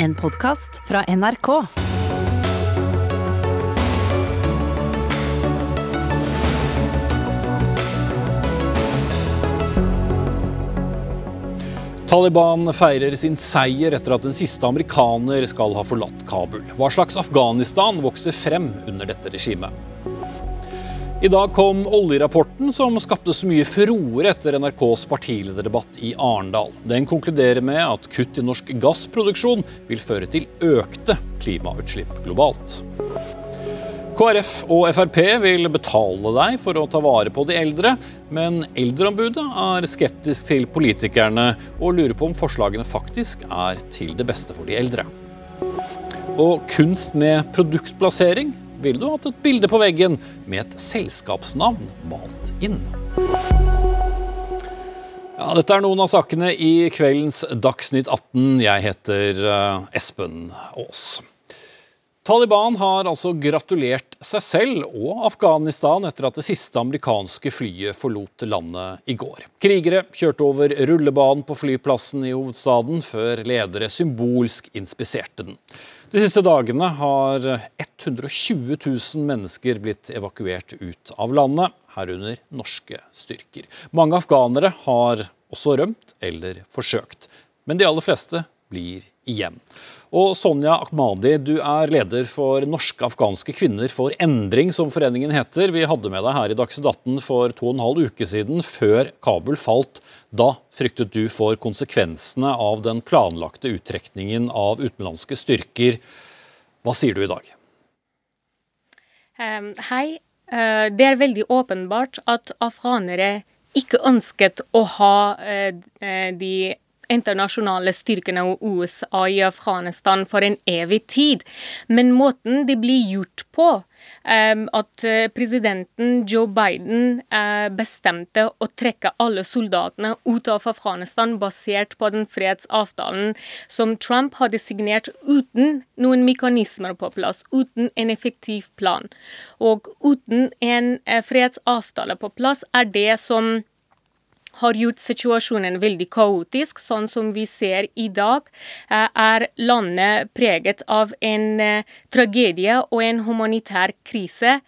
En podkast fra NRK. Taliban feirer sin seier etter at den siste amerikaner skal ha forlatt Kabul. Hva slags Afghanistan vokste frem under dette regimet? I dag kom oljerapporten som skapte så mye furore etter NRKs partilederdebatt i Arendal. Den konkluderer med at kutt i norsk gassproduksjon vil føre til økte klimautslipp globalt. KrF og Frp vil betale deg for å ta vare på de eldre, men Eldreombudet er skeptisk til politikerne og lurer på om forslagene faktisk er til det beste for de eldre. Og kunst med produktplassering ville du hatt et bilde på veggen med et selskapsnavn malt inn. Ja, dette er noen av sakene i kveldens Dagsnytt 18. Jeg heter eh, Espen Aas. Taliban har altså gratulert seg selv og Afghanistan etter at det siste amerikanske flyet forlot landet i går. Krigere kjørte over rullebanen på flyplassen i hovedstaden før ledere symbolsk inspiserte den. De siste dagene har 120 000 mennesker blitt evakuert ut av landet, herunder norske styrker. Mange afghanere har også rømt eller forsøkt, men de aller fleste blir igjen. Og Sonja Ahmadi, du er leder for Norske afghanske kvinner for endring, som foreningen heter. Vi hadde med deg her i Dagsnytt 18 for to og en halv uke siden, før Kabul falt. Da fryktet du for konsekvensene av den planlagte uttrekningen av utenlandske styrker. Hva sier du i dag? Um, hei. Uh, det er veldig åpenbart at afghanere ikke ønsket å ha uh, de internasjonale styrkene og USA i Afghanistan for en evig tid. Men måten det blir gjort på, at eh, presidenten Joe Biden eh, bestemte å trekke alle soldatene ut av Afghanistan basert på den fredsavtalen som Trump hadde signert uten noen mekanismer på plass, uten en effektiv plan. Og uten en eh, fredsavtale på plass er det som har gjort situasjonen veldig kaotisk. Sånn som vi ser i dag, eh, er landet preget av en eh, tragedie og en humanitær krise.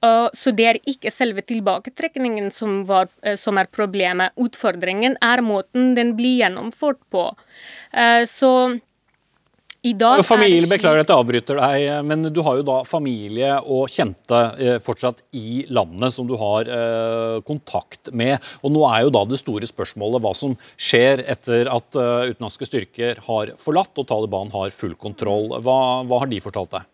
Så det er ikke selve tilbaketrekningen som, var, eh, som er problemet. Utfordringen er måten den blir gjennomført på. Så i dag familie, Beklager at jeg avbryter deg, men du har jo da familie og kjente eh, fortsatt i landet som du har eh, kontakt med. Og nå er jo da det store spørsmålet hva som skjer etter at utenlandske styrker har forlatt og Taliban har full kontroll. Hva, hva har de fortalt deg?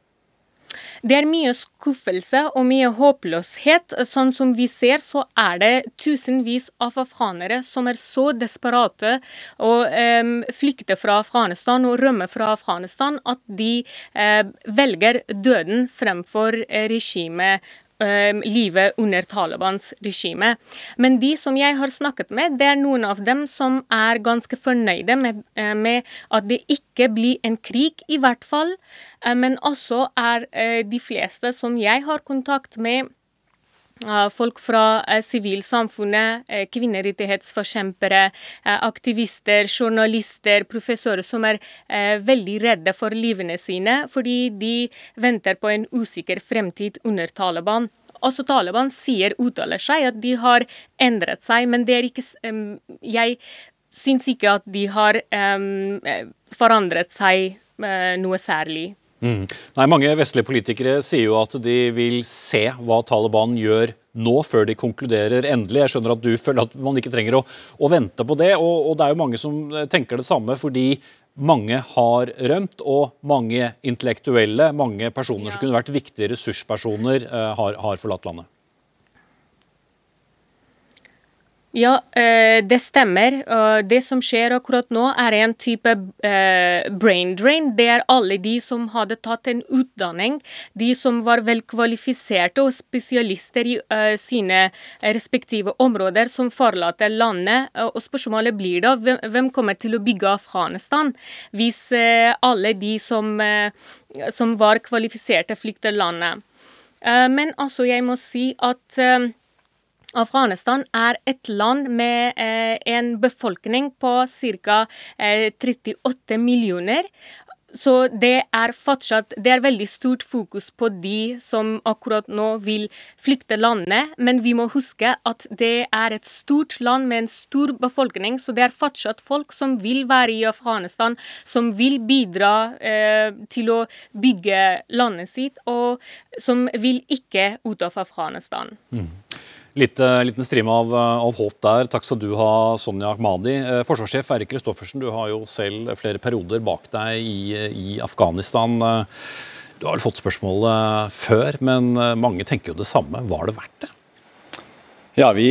Det er mye skuffelse og mye håpløshet. Sånn som vi ser, så er det tusenvis av afghanere som er så desperate og um, flykter fra Afghanistan og rømmer fra Afghanistan at de uh, velger døden fremfor regimet Ehm, livet under Talibans regime. Men de som jeg har snakket med, det er noen av dem som er ganske fornøyde med, eh, med at det ikke blir en krig, i hvert fall. Eh, men også er eh, de fleste som jeg har kontakt med, folk fra eh, sivilsamfunnet, eh, kvinnerettighetsforkjempere, eh, aktivister, journalister, professorer som er veldig redde for livene sine fordi de venter på en usikker fremtid under Taliban. Også Taliban sier, uttaler seg, at de har endret seg, men det er ikke Jeg syns ikke at de har forandret seg noe særlig. Mm. Nei, Mange vestlige politikere sier jo at de vil se hva Taliban gjør nå, før de konkluderer endelig. Jeg skjønner at du føler at man ikke trenger å, å vente på det. Og, og, det er jo mange som tenker det samme, fordi mange har rømt, og mange intellektuelle, mange personer ja. som kunne vært viktige ressurspersoner, eh, har, har forlatt landet. Ja, eh, det stemmer. Det som skjer akkurat nå, er en type eh, brain drain. Det er alle de som hadde tatt en utdanning, de som var velkvalifiserte og spesialister i eh, sine respektive områder, som forlater landet. Og spørsmålet blir da hvem kommer til å bygge Afghanistan hvis alle de som, som var kvalifiserte, flykter landet? Men altså, jeg må si at Afghanistan er et land med eh, en befolkning på ca. Eh, 38 millioner. så det er fortsatt Det er veldig stort fokus på de som akkurat nå vil flykte landet, men vi må huske at det er et stort land med en stor befolkning, så det er fortsatt folk som vil være i Afghanistan, som vil bidra eh, til å bygge landet sitt, og som vil ikke ut av Afghanistan. Mm. Litt, liten strime av, av, håp der. Takk skal du ha, Sonja Ahmadi. Eh, forsvarssjef Eirik Kristoffersen, du har jo selv flere perioder bak deg i, i Afghanistan. Eh, du har vel fått spørsmålet før, men eh, mange tenker jo det samme. Var det verdt det? Ja, vi,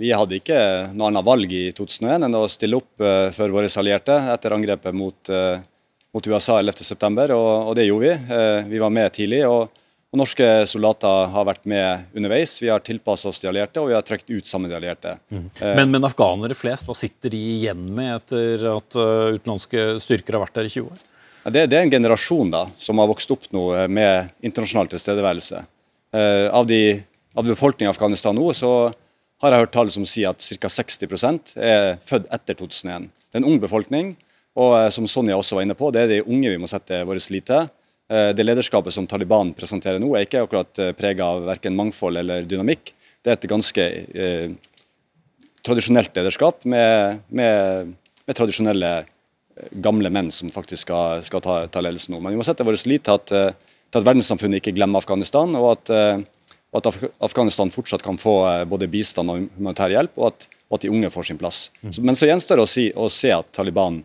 vi, hadde ikke noe annet valg i 2001 enn å stille opp for våre allierte etter angrepet mot, mot USA 11.9, og, og det gjorde vi. Vi var med tidlig. og og Norske soldater har vært med underveis. Vi har tilpassa oss de allierte, og vi har trukket ut sammen de allierte. Mm. Men, men, afghanere flest, hva sitter de igjen med etter at uh, utenlandske styrker har vært der i 20 år? Ja, det, det, er en generasjon da, som har vokst opp nå eh, med internasjonal tilstedeværelse. Av, de, av befolkningen i Afghanistan nå så har jeg hørt tall som sier at ca. 60% er født etter 2001. Det er en ung befolkning, og som Sonja også var inne på, det er de unge vi må sette vår lit til. Eh, det lederskapet som Taliban presenterer nå, er ikke akkurat eh, prega av verken mangfold eller dynamikk. Det er et ganske eh, tradisjonelt lederskap med, med, med, tradisjonelle eh, gamle menn som faktisk skal, skal ta, ta, ledelsen nå. Men vi må sette vår lit til at, til at verdenssamfunnet ikke glemmer Afghanistan, og at, og at, Afghanistan fortsatt kan få både bistand og humanitær hjelp, og at, og at de unge får sin plass. Mm. Men så gjenstår det å, si, å se at Taliban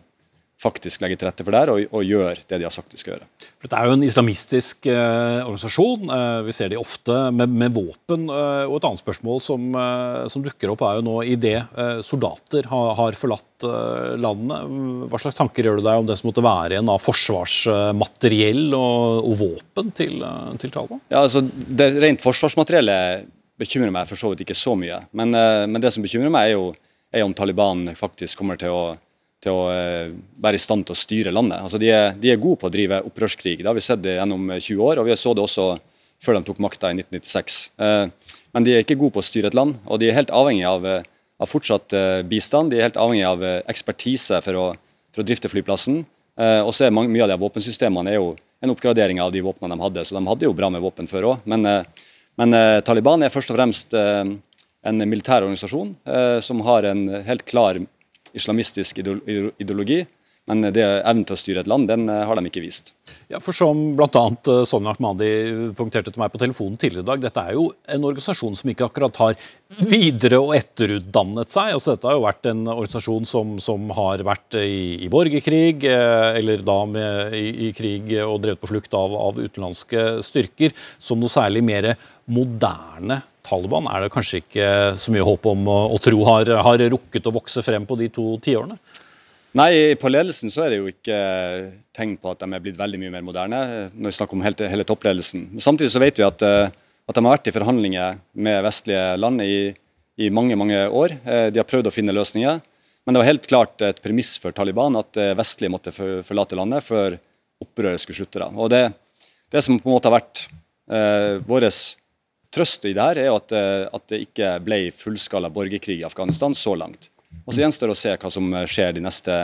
faktisk legger til rette for det her og, og, gjør det de har sagt de skal gjøre. For Dette er jo en islamistisk eh, organisasjon. Eh, vi ser de ofte med, med våpen. Eh, og Et annet spørsmål som, eh, som, dukker opp, er jo nå idet eh, soldater har, har forlatt eh, landet. Hva slags tanker gjør du deg om det som måtte være igjen av forsvarsmateriell og, og våpen til, til, Taliban? Ja, altså, Det rent forsvarsmateriellet bekymrer meg for så vidt ikke så mye. Men, men det som bekymrer meg, er jo er om Taliban faktisk kommer til å til å eh, være i stand til å styre landet. Altså de, er, de er gode på å drive opprørskrig. Det har vi sett det gjennom 20 eh, år, og vi så det også før de tok makta i 1996. Eh, men de er ikke gode på å styre et land, og de er helt avhengig av, av fortsatt bistand. De er helt avhengig av ekspertise for å, for å drifte flyplassen. Og så er mange, mye av de våpensystemene er jo en oppgradering av de våpnene de hadde, så de hadde jo bra med våpen før òg. Men, men Taliban er først og fremst en militær organisasjon som har en helt klar islamistisk ideologi. Men det evnen til å styre et land, den eh, har de ikke vist. Ja, for Som bl.a. Eh, Sonja Ahmadi punkterte til meg på telefonen tidligere i dag, dette er jo en organisasjon som ikke akkurat har videre- og etterutdannet seg. Altså, dette har jo vært en organisasjon som, som har vært i, i borgerkrig, eh, eller da med, i, i, krig og drevet på flukt av, av utenlandske styrker, som noe særlig mer moderne Taliban er det kanskje ikke så mye håp om å, tro har, har, rukket å vokse frem på de to tiårene? Nei, på ledelsen så er det jo ikke tegn på at de er blitt veldig mye mer moderne, når vi snakker om hele, hele toppledelsen. Samtidig så vet vi at, eh, at, de har vært i forhandlinger med vestlige land i, i, mange mange år. Eh, de har prøvd å finne løsninger. Men det var helt klart et premiss for Taliban at eh, vestlige måtte forlate landet før opprøret skulle slutte. Og det, det som på en måte har vært eh, Trøst i det her er at, eh, at det ikke ble fullskala borgerkrig i Afghanistan så langt. Og Så gjenstår det å se hva som skjer de neste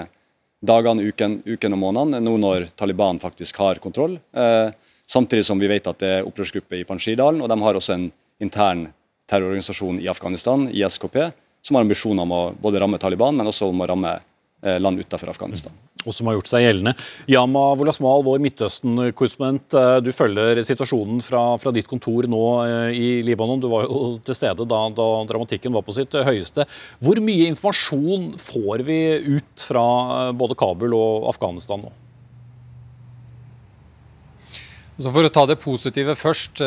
dagene, uken, uken og månedene, nå når Taliban faktisk har kontroll. Eh, samtidig som vi vet at det er opprørsgruppe i Panjshirdalen, og de har også en intern terrororganisasjon i Afghanistan, ISKP, som har ambisjoner om å både ramme Taliban, men også om å ramme eh, land utenfor Afghanistan og som har gjort seg gjeldende. Yama Wolasmal, vår Midtøsten-korrespondent, eh, du følger situasjonen fra, fra, ditt kontor nå eh, i Libanon. Du var jo til stede da, da, dramatikken var på sitt høyeste. Hvor mye informasjon får vi ut fra eh, både Kabul og Afghanistan nå? Så For å ta det positive først.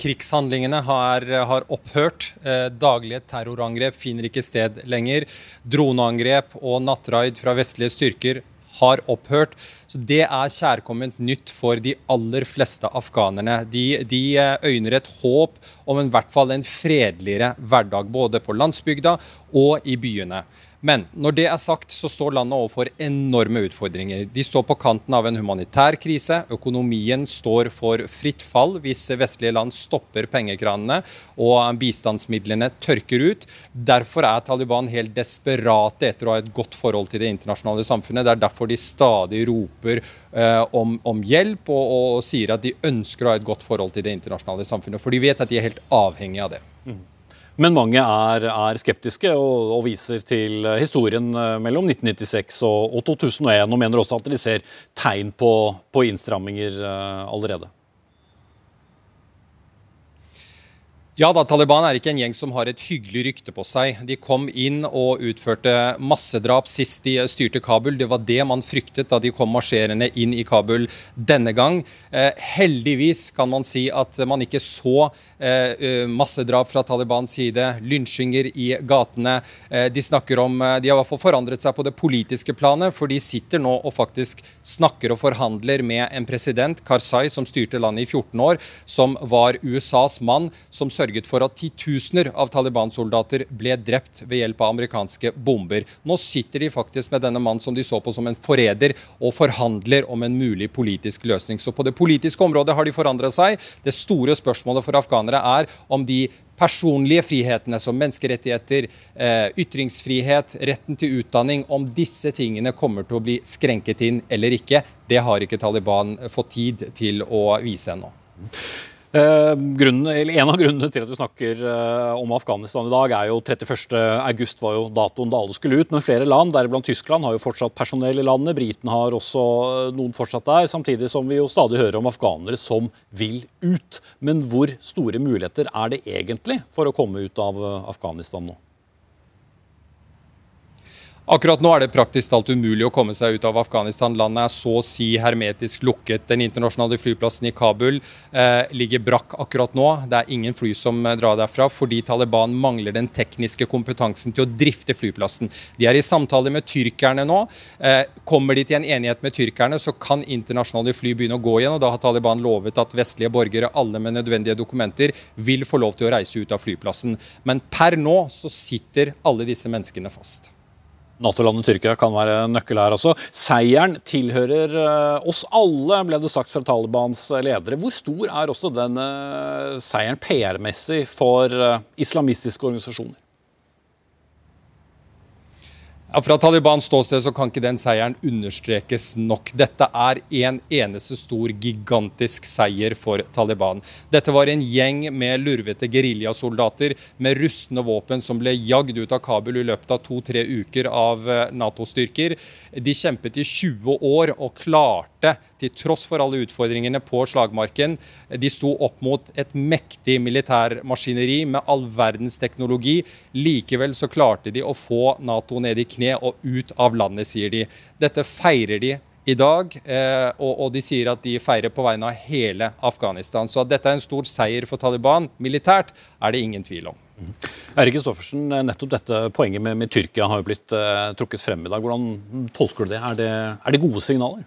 Krigshandlingene har, har opphørt. Daglige terrorangrep finner ikke sted lenger. Droneangrep og nattraid fra vestlige styrker har opphørt. Så Det er kjærkomment nytt for de aller fleste afghanerne. De, de eh, øyner et håp om en, hvert fall en fredeligere hverdag, både på landsbygda og i byene. Men når det er sagt, så står landet overfor enorme utfordringer. De står på kanten av en humanitær krise. Økonomien står for fritt fall hvis vestlige land stopper pengekranene og bistandsmidlene tørker ut. Derfor er Taliban helt desperate etter å ha et godt forhold til det internasjonale samfunnet. Det er derfor de stadig roper eh, om, om, hjelp og, og, og, sier at de ønsker å ha et godt forhold til det internasjonale samfunnet. For de vet at de er helt avhengige av det. Mm. Men mange er, er skeptiske og, og, viser til historien eh, mellom 1996 og, og, 2001, og mener også at de ser tegn på, på innstramminger uh, allerede. Ja da, Taliban er ikke en gjeng som har et hyggelig rykte på seg. De kom inn og utførte massedrap sist de styrte Kabul. Det var det man fryktet da de kom marsjerende inn i Kabul denne gang. Eh, heldigvis kan man si at man ikke så eh, massedrap fra Talibans side, lynsjinger i gatene. Eh, de snakker om, eh, de har i hvert fall forandret seg på det politiske planet, for de sitter nå og faktisk snakker og forhandler med en president, Karzai, som styrte landet i 14 år, som var USAs mann. som sørget sørget for at titusener av Taliban-soldater ble drept ved hjelp av amerikanske bomber. Nå sitter de faktisk med denne mannen som de så på som en forræder, og forhandler om en mulig politisk løsning. Så på det politiske området har de forandra seg. Det store spørsmålet for afghanere er om de personlige frihetene som menneskerettigheter, eh, ytringsfrihet, retten til utdanning, om disse tingene kommer til å bli skrenket inn eller ikke, det har ikke Taliban fått tid til å vise ennå. Eh, grunnen, en av grunnene til at vi snakker eh, om Afghanistan i dag, er jo 31.8 var jo datoen da alle skulle ut. Men flere land, deriblant Tyskland, har jo fortsatt personell i landet. Britene har også eh, noen fortsatt der. Samtidig som vi jo stadig hører om afghanere som vil ut. Men hvor store muligheter er det egentlig for å komme ut av Afghanistan nå? Akkurat nå er det praktisk talt umulig å komme seg ut av Afghanistan. Landet er så å si hermetisk lukket. Den internasjonale flyplassen i Kabul eh, ligger brakk akkurat nå. Det er ingen fly som eh, drar derfra fordi Taliban mangler den tekniske kompetansen til å drifte flyplassen. De er i samtale med tyrkerne nå. Eh, kommer de til en enighet med tyrkerne, så kan internasjonale fly begynne å gå igjen. og Da har Taliban lovet at vestlige borgere, alle med nødvendige dokumenter, vil få lov til å reise ut av flyplassen. Men per nå så sitter alle disse menneskene fast. Nato-landet Tyrkia kan være nøkkel her også. Seieren tilhører eh, oss alle, ble det sagt fra Talibans ledere. Hvor stor er også denne seieren PR-messig for eh, islamistiske organisasjoner? Ja, Fra Talibans ståsted så kan ikke den seieren understrekes nok. Dette er en eneste stor, gigantisk seier for Taliban. Dette var en gjeng med lurvete geriljasoldater med rustne våpen som ble jagd ut av Kabul i løpet av to-tre uker av eh, Nato-styrker. De kjempet i 20 år og klarte til tross for alle utfordringene på slagmarken. De sto opp mot et mektig militærmaskineri med all verdens teknologi. Likevel så klarte de å få Nato ned i kne og ut av landet, sier de. Dette feirer de i dag, eh, og, de sier at de feirer på vegne av hele Afghanistan. Så at dette er en stor seier for Taliban militært, er det ingen tvil om. Mm. Erik Stoffersen, nettopp dette poenget med, med Tyrkia har jo blitt eh, trukket frem i dag. Hvordan tolker du det? Er det, er det gode signaler?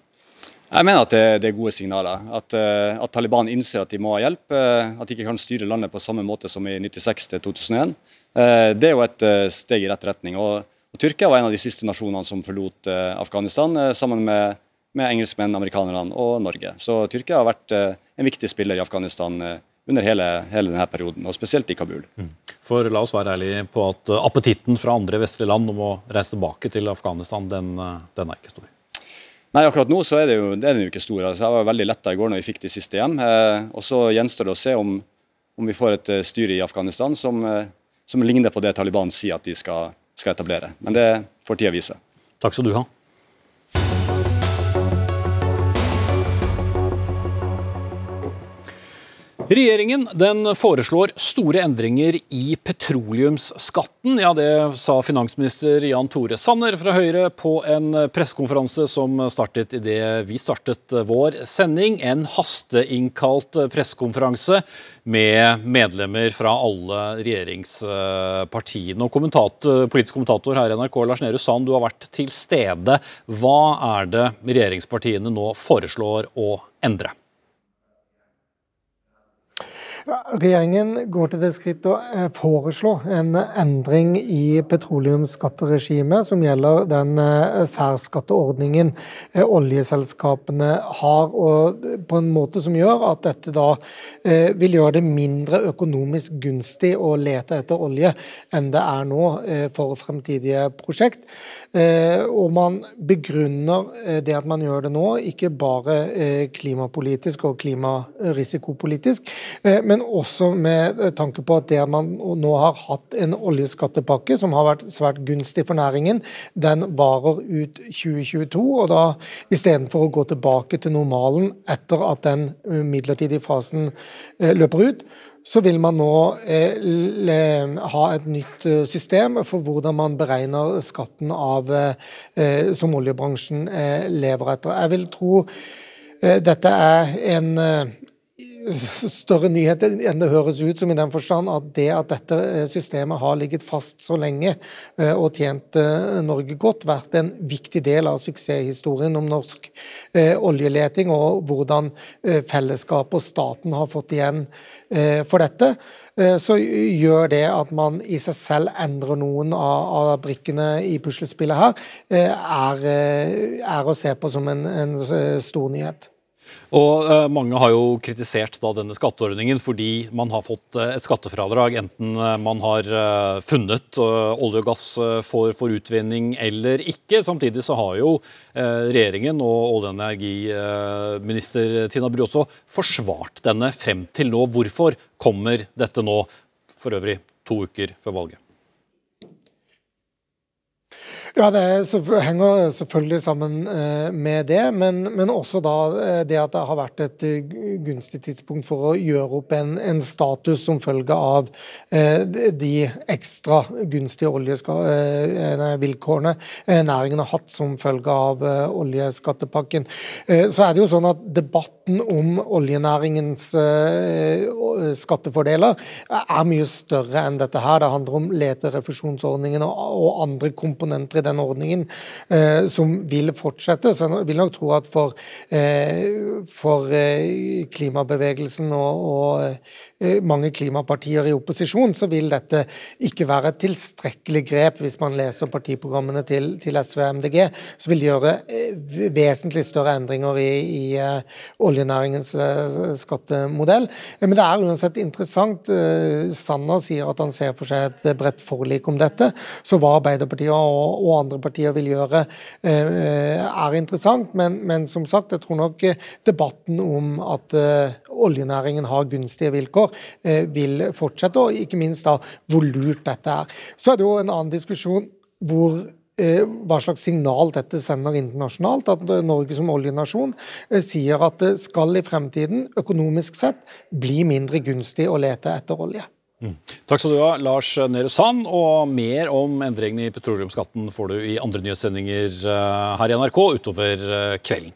Jeg mener at det, det er gode signaler. At, uh, at, Taliban innser at de må ha hjelp. Uh, at de ikke kan styre landet på samme måte som i 96 til 2001. Uh, det er jo et steg i rett retning. Og, og, Tyrkia var en av de siste nasjonene som forlot Afghanistan, sammen med, med, engelskmenn, amerikanerne og Norge. Så Tyrkia har vært en viktig spiller i Afghanistan under hele, hele, denne perioden, og spesielt i Kabul. Mm. For la oss være ærlige på at appetitten fra andre vestlige land om å reise tilbake til Afghanistan, den, den er ikke stor. Nei, akkurat nå så er, det jo, det er den jo ikke stor. Altså, jeg var veldig letta i går når vi fikk de siste hjem. Eh, og Så gjenstår det å se om, om vi får et styre i Afghanistan som, som, ligner på det Taliban sier at de skal, skal etablere. Men det får tida vise. Takk skal du ha. Regjeringen den foreslår store endringer i petroleumsskatten. Ja, Det sa finansminister Jan Tore Sanner fra Høyre på en pressekonferanse som startet idet vi startet vår sending. En hasteinnkalt pressekonferanse med medlemmer fra alle regjeringspartiene. Og kommentator, politisk kommentator her i NRK, Lars Nehru Sand, du har vært til stede. Hva er det regjeringspartiene nå foreslår å endre? Regjeringen går til det skritt å eh, foreslå en endring i petroleumsskatteregimet som gjelder den eh, særskatteordningen eh, oljeselskapene har, og på en måte som gjør at dette da vil gjøre det mindre økonomisk gunstig å lete etter olje enn det er nå for fremtidige prosjekt. Og man begrunner det at man gjør det nå, ikke bare klimapolitisk og klimarisikopolitisk, men også med tanke på at det man nå har hatt en oljeskattepakke som har vært svært gunstig for næringen, den varer ut 2022. og da Istedenfor å gå tilbake til normalen etter at den midlertidige fasen eh, løper ut, så vil man nå eh, ha et nytt eh, system for hvordan man beregner skatten av, eh, som oljebransjen eh, lever etter. Jeg vil tro eh, dette er en større nyhet enn det høres ut som, i den forstand at det at dette eh, systemet har ligget fast så lenge eh, og tjent eh, Norge godt, vært en viktig del av suksesshistorien om norsk oljeleting, og hvordan fellesskapet og staten har fått igjen for dette så gjør det at man i seg selv endrer noen av, av brikkene i puslespillet her, er, er, å se på som en, en stor nyhet. Og uh, Mange har jo kritisert da, denne skatteordningen fordi man har fått uh, et skattefradrag, enten uh, man har funnet olje og gass for, for, utvinning eller ikke. Samtidig så har jo regjeringen og olje- og energiminister Tina Bru også forsvart denne frem til nå. Hvorfor kommer dette nå, for øvrig to uker før valget? Ja, det henger selvfølgelig sammen eh, med det, men, men, også da eh, det at det har vært et eh, gunstig tidspunkt for å gjøre opp en, en status som følge av de ekstra gunstige oljevilkårene næringen har hatt som følge av oljeskattepakken. Så er det jo sånn at debatten om oljenæringens skattefordeler er mye større enn dette her. Det handler om leterefusjonsordningen og andre komponenter i den ordningen, eh, som vil fortsette. Så jeg vil nok tro at for, eh, for eh, klimabevegelsen og, og mange klimapartier i opposisjon, så vil dette ikke være et tilstrekkelig grep. Hvis man leser partiprogrammene til, til SV og MDG, så vil gjøre eh, vesentlig større endringer i, i uh, oljenæringens skattemodell. Men det er uansett interessant. Sanner sier at han ser for seg et bredt forlik om dette. Så hva Arbeiderpartiet og, og andre partier vil gjøre, er interessant. Men, men, som sagt, jeg tror nok debatten om at oljenæringen har gunstige vilkår, eh, vil fortsette. Og ikke minst da hvor lurt dette er. Så er det jo en annen diskusjon hvor eh, hva slags signal dette sender internasjonalt. At Norge som oljenasjon eh, sier at det skal i fremtiden økonomisk sett bli mindre gunstig å lete etter olje. Mm. Takk skal du ha, Lars Nehru Sand. Og mer om endringene i petroleumsskatten får du i andre nyhetssendinger her i NRK utover kvelden.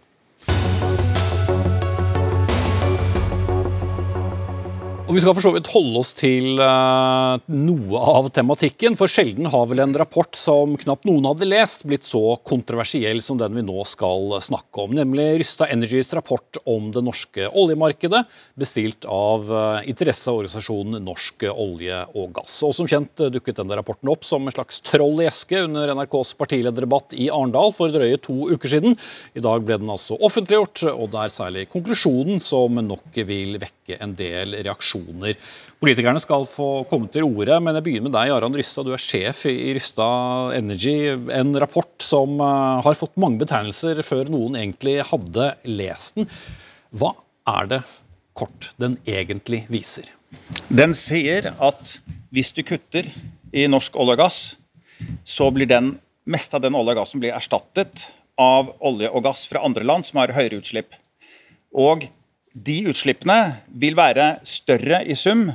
Og Vi skal for så vidt holde oss til uh, noe av tematikken, for sjelden har vel en rapport som knapt noen hadde lest, blitt så kontroversiell som den vi nå skal snakke om, nemlig Rysta Energys rapport om det norske oljemarkedet, bestilt av uh, interesseorganisasjonen Norsk olje og gass. Og Som kjent dukket denne rapporten opp som en slags troll i eske under NRKs partilederdebatt i Arendal for drøye to uker siden. I dag ble den altså offentliggjort, og det er særlig konklusjonen som nok vil vekke en del reaksjoner reaksjoner. Politikerne skal få komme til orde, men jeg begynner med deg, Aran Rystad. Du er sjef i Rystad Energy. En rapport som eh, har fått mange betegnelser før noen egentlig hadde lest den. Hva er det kort den egentlig viser? Den sier at hvis du kutter i norsk olje og gass, så blir den meste av den olje og gassen blir erstattet av olje og gass fra andre land som har høyere utslipp. Og de utslippene vil være større i sum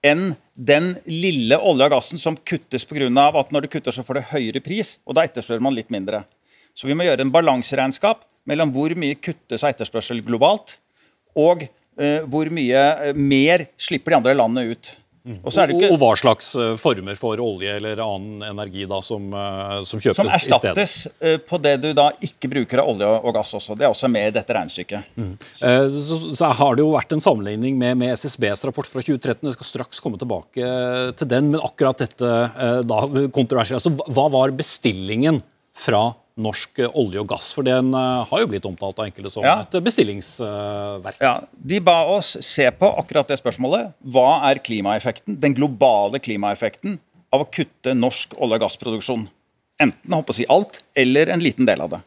enn den lille olje og gassen som kuttes pga. at når du kutter, så får du høyere pris, og da etterspør man litt mindre. Så vi må gjøre en balanseregnskap mellom hvor mye kuttes av etterspørsel globalt, og uh, hvor mye uh, mer slipper de andre landene ut. Og, så det Og, ikke, og hva slags eh, former for olje eller annen energi da som, eh, som kjøpes som i stedet. erstattes eh, på det du da ikke bruker av olje og gass også. Det er også med i dette regnestykket. Mm. Så, så har det jo vært en sammenligning med, med SSBs rapport fra 2013. Jeg skal straks komme tilbake til den, men akkurat dette da, kontroversielt. Altså, hva var bestillingen fra norsk olje og gass? For den eh, har jo blitt omtalt av enkelte som Ja. et bestillingsverk. Ja, De ba oss se på akkurat det spørsmålet. Hva er klimaeffekten, den globale klimaeffekten av å kutte norsk olje- og gassproduksjon? Enten håper å si alt, eller en liten del av det.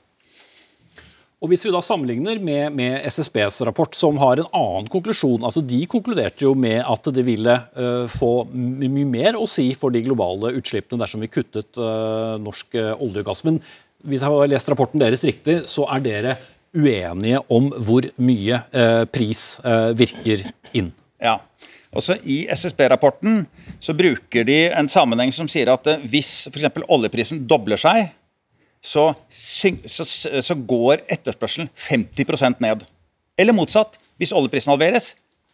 Og Hvis vi da sammenligner med, med SSBs rapport, som har en annen konklusjon altså De konkluderte jo med at det ville uh, få mye mer å si for de globale utslippene dersom vi kuttet uh, norsk uh, olje og gass. Men hvis jeg har lest rapporten deres riktig, så er dere uenige om hvor mye eh, pris eh, virker inn. Ja. Også I SSB-rapporten så bruker de en sammenheng som sier at eh, hvis f.eks. oljeprisen dobler seg, så, så, så går etterspørselen 50% ned. Eller motsatt. Hvis oljeprisen halveres,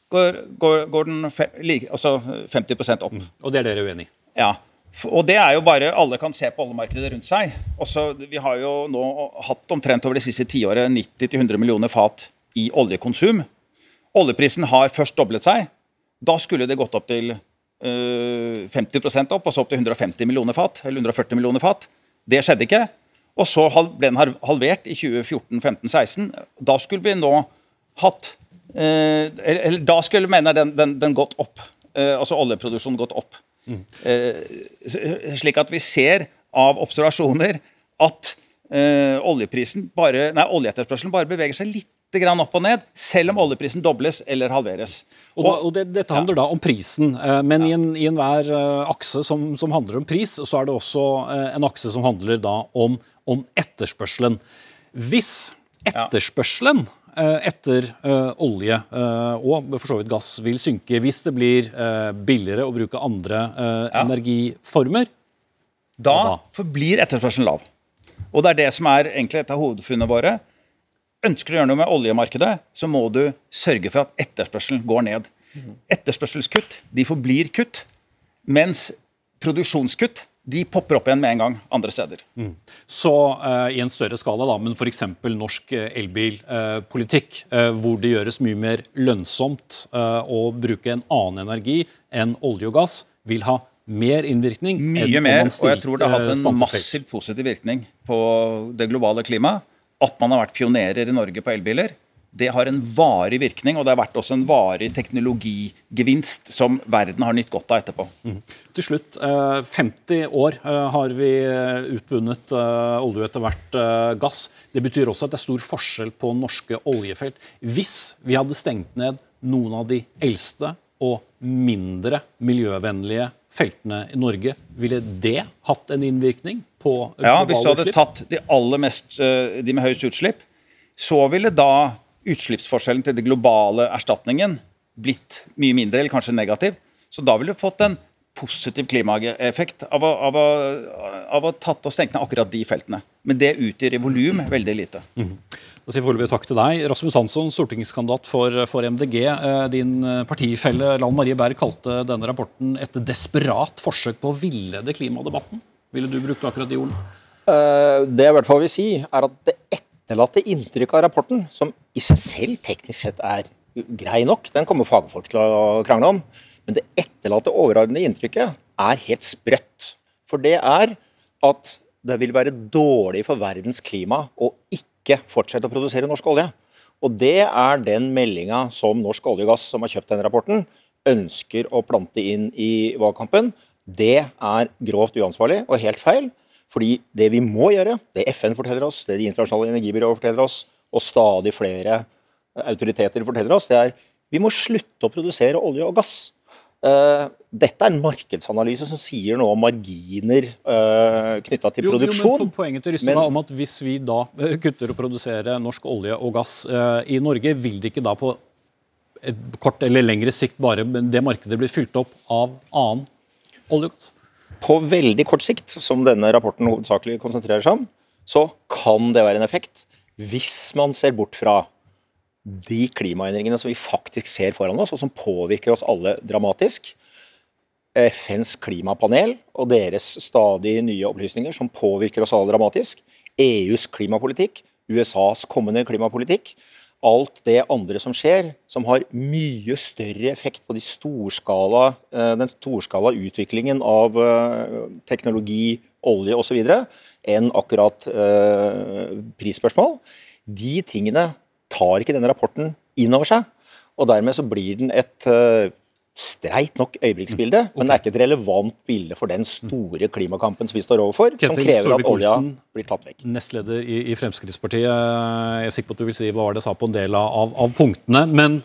går, går, går den fe, like, altså 50% opp. Og det er dere uenig i. Ja. Og det er jo bare Alle kan se på oljemarkedet rundt seg. Også, vi har jo nå hatt omtrent over det siste tiåret 90-100 millioner fat i oljekonsum. Oljeprisen har først doblet seg. Da skulle det gått opp til øh, 50% opp, og så opp til 150 millioner fat. Eller 140 millioner fat. Det skjedde ikke. Og så ble den halvert i 2014-15-16. Da skulle vi nå hatt øh, eller, da skulle mener den, den, den gått opp. Eh, altså oljeproduksjonen gått opp. Eh, slik at vi ser av observasjoner at eh, oljeprisen bare, nei, oljeetterspørselen bare beveger seg litt grann opp og ned, selv om oljeprisen dobles eller halveres. Og, da, og det, Dette handler da om prisen, eh, men i, en, i enhver eh, akse som, som handler om pris, så er det også en akse som handler da om, om etterspørselen. Hvis etterspørselen eh, etter eh, olje eh, og for så vidt gass vil synke, hvis det blir eh, billigere å bruke andre ja. energiformer, Da da? forblir etterspørselen lav. Og det er det som er egentlig et av hovedfunnene våre. Ønsker du å gjøre noe med oljemarkedet, så må du sørge for at etterspørselen går ned. Etterspørselskutt de forblir kutt, mens produksjonskutt de popper opp igjen med en gang andre steder. så uh, i en større skala, da, men f.eks. norsk eh, elbilpolitikk, uh, hvor det gjøres mye mer lønnsomt uh, å bruke en annen energi enn olje og gass, vil ha mer innvirkning. Mye mer, og jeg tror det har hatt en massiv positiv virkning på det globale klimaet. At man har vært pionerer i Norge på elbiler. Det har en varig virkning, og det har vært også en varig teknologigevinst som verden har nytt godt av etterpå. Til slutt, eh, 50 år eh, har vi eh, utvunnet eh, olje etter hvert eh, gass. Det betyr også at det er stor forskjell på norske oljefelt. Hvis vi hadde stengt ned noen av de eldste og mindre miljøvennlige feltene i Norge, ville det hatt en innvirkning på Ja, Hvis du hadde utslipp? tatt de aller mest, eh, de med høyest utslipp, så ville da utslippsforskjellen til den globale erstatningen blitt mye mindre, eller kanskje negativ. Så da ville du fått en positiv klimaeffekt av å, av å, av å tatt og stengt ned akkurat de feltene. Men det utgjør i volum veldig lite. Da sier vi foreløpig takk til deg. Rasmus Hansson, stortingskandidat for, for MDG. Eh, Din eh, partifelle Lan Marie Berg kalte denne rapporten et desperat forsøk på å villede klimadebatten. Ville du brukt akkurat de ordene? Eh, Det jeg i hvert fall vil si, er at det etterlatte inntrykk av rapporten, som i seg selv teknisk sett er grei nok, den kommer fagfolk til å krangle om, men det etterlatte overordnede inntrykket er helt sprøtt. For det er at det vil være dårlig for verdens klima å ikke fortsette å produsere norsk olje. Og det er den meldinga som Norsk olje og gass, som har kjøpt denne rapporten, ønsker å plante inn i valgkampen. Det er grovt uansvarlig og helt feil. Fordi det vi må gjøre, det FN forteller oss, det de internasjonale energibyråer forteller oss, og stadig flere autoriteter forteller oss, det er vi må slutte å produsere olje og gass. Eh, dette er en markedsanalyse som sier noe om marginer uh, knytta til Jo, jo, men produksjon. Poenget til Men- var om at hvis vi da eh, kutter å produsere norsk olje og gass eh, i Norge, vil det ikke da på et kort eller lengre sikt bare det markedet blir fylt opp av annen olje og gass? På veldig kort sikt, som denne rapporten hovedsakelig konsentrerer seg om, så kan det være en effekt hvis man ser bort fra de klimaendringene som vi faktisk ser foran oss, og som påvirker oss alle dramatisk. FNs klimapanel og deres stadig nye opplysninger som påvirker oss alle dramatisk, EUs klimapolitikk, USAs kommende klimapolitikk, alt det andre som skjer, som har mye større effekt på de storskala, eh, den storskala utviklingen av eh, teknologi, olje osv. enn akkurat eh, prisspørsmål. De tingene tar ikke denne rapporten inn over seg. Og dermed så blir den et streit nok øyeblikksbilde, okay. men det er ikke et relevant bilde for den store klimakampen som vi står overfor, Ketil, som krever at olja blir tatt vekk. Nestleder i, i, Fremskrittspartiet, jeg er sikker på at du vil si hva var det sa på en del av, av punktene. Men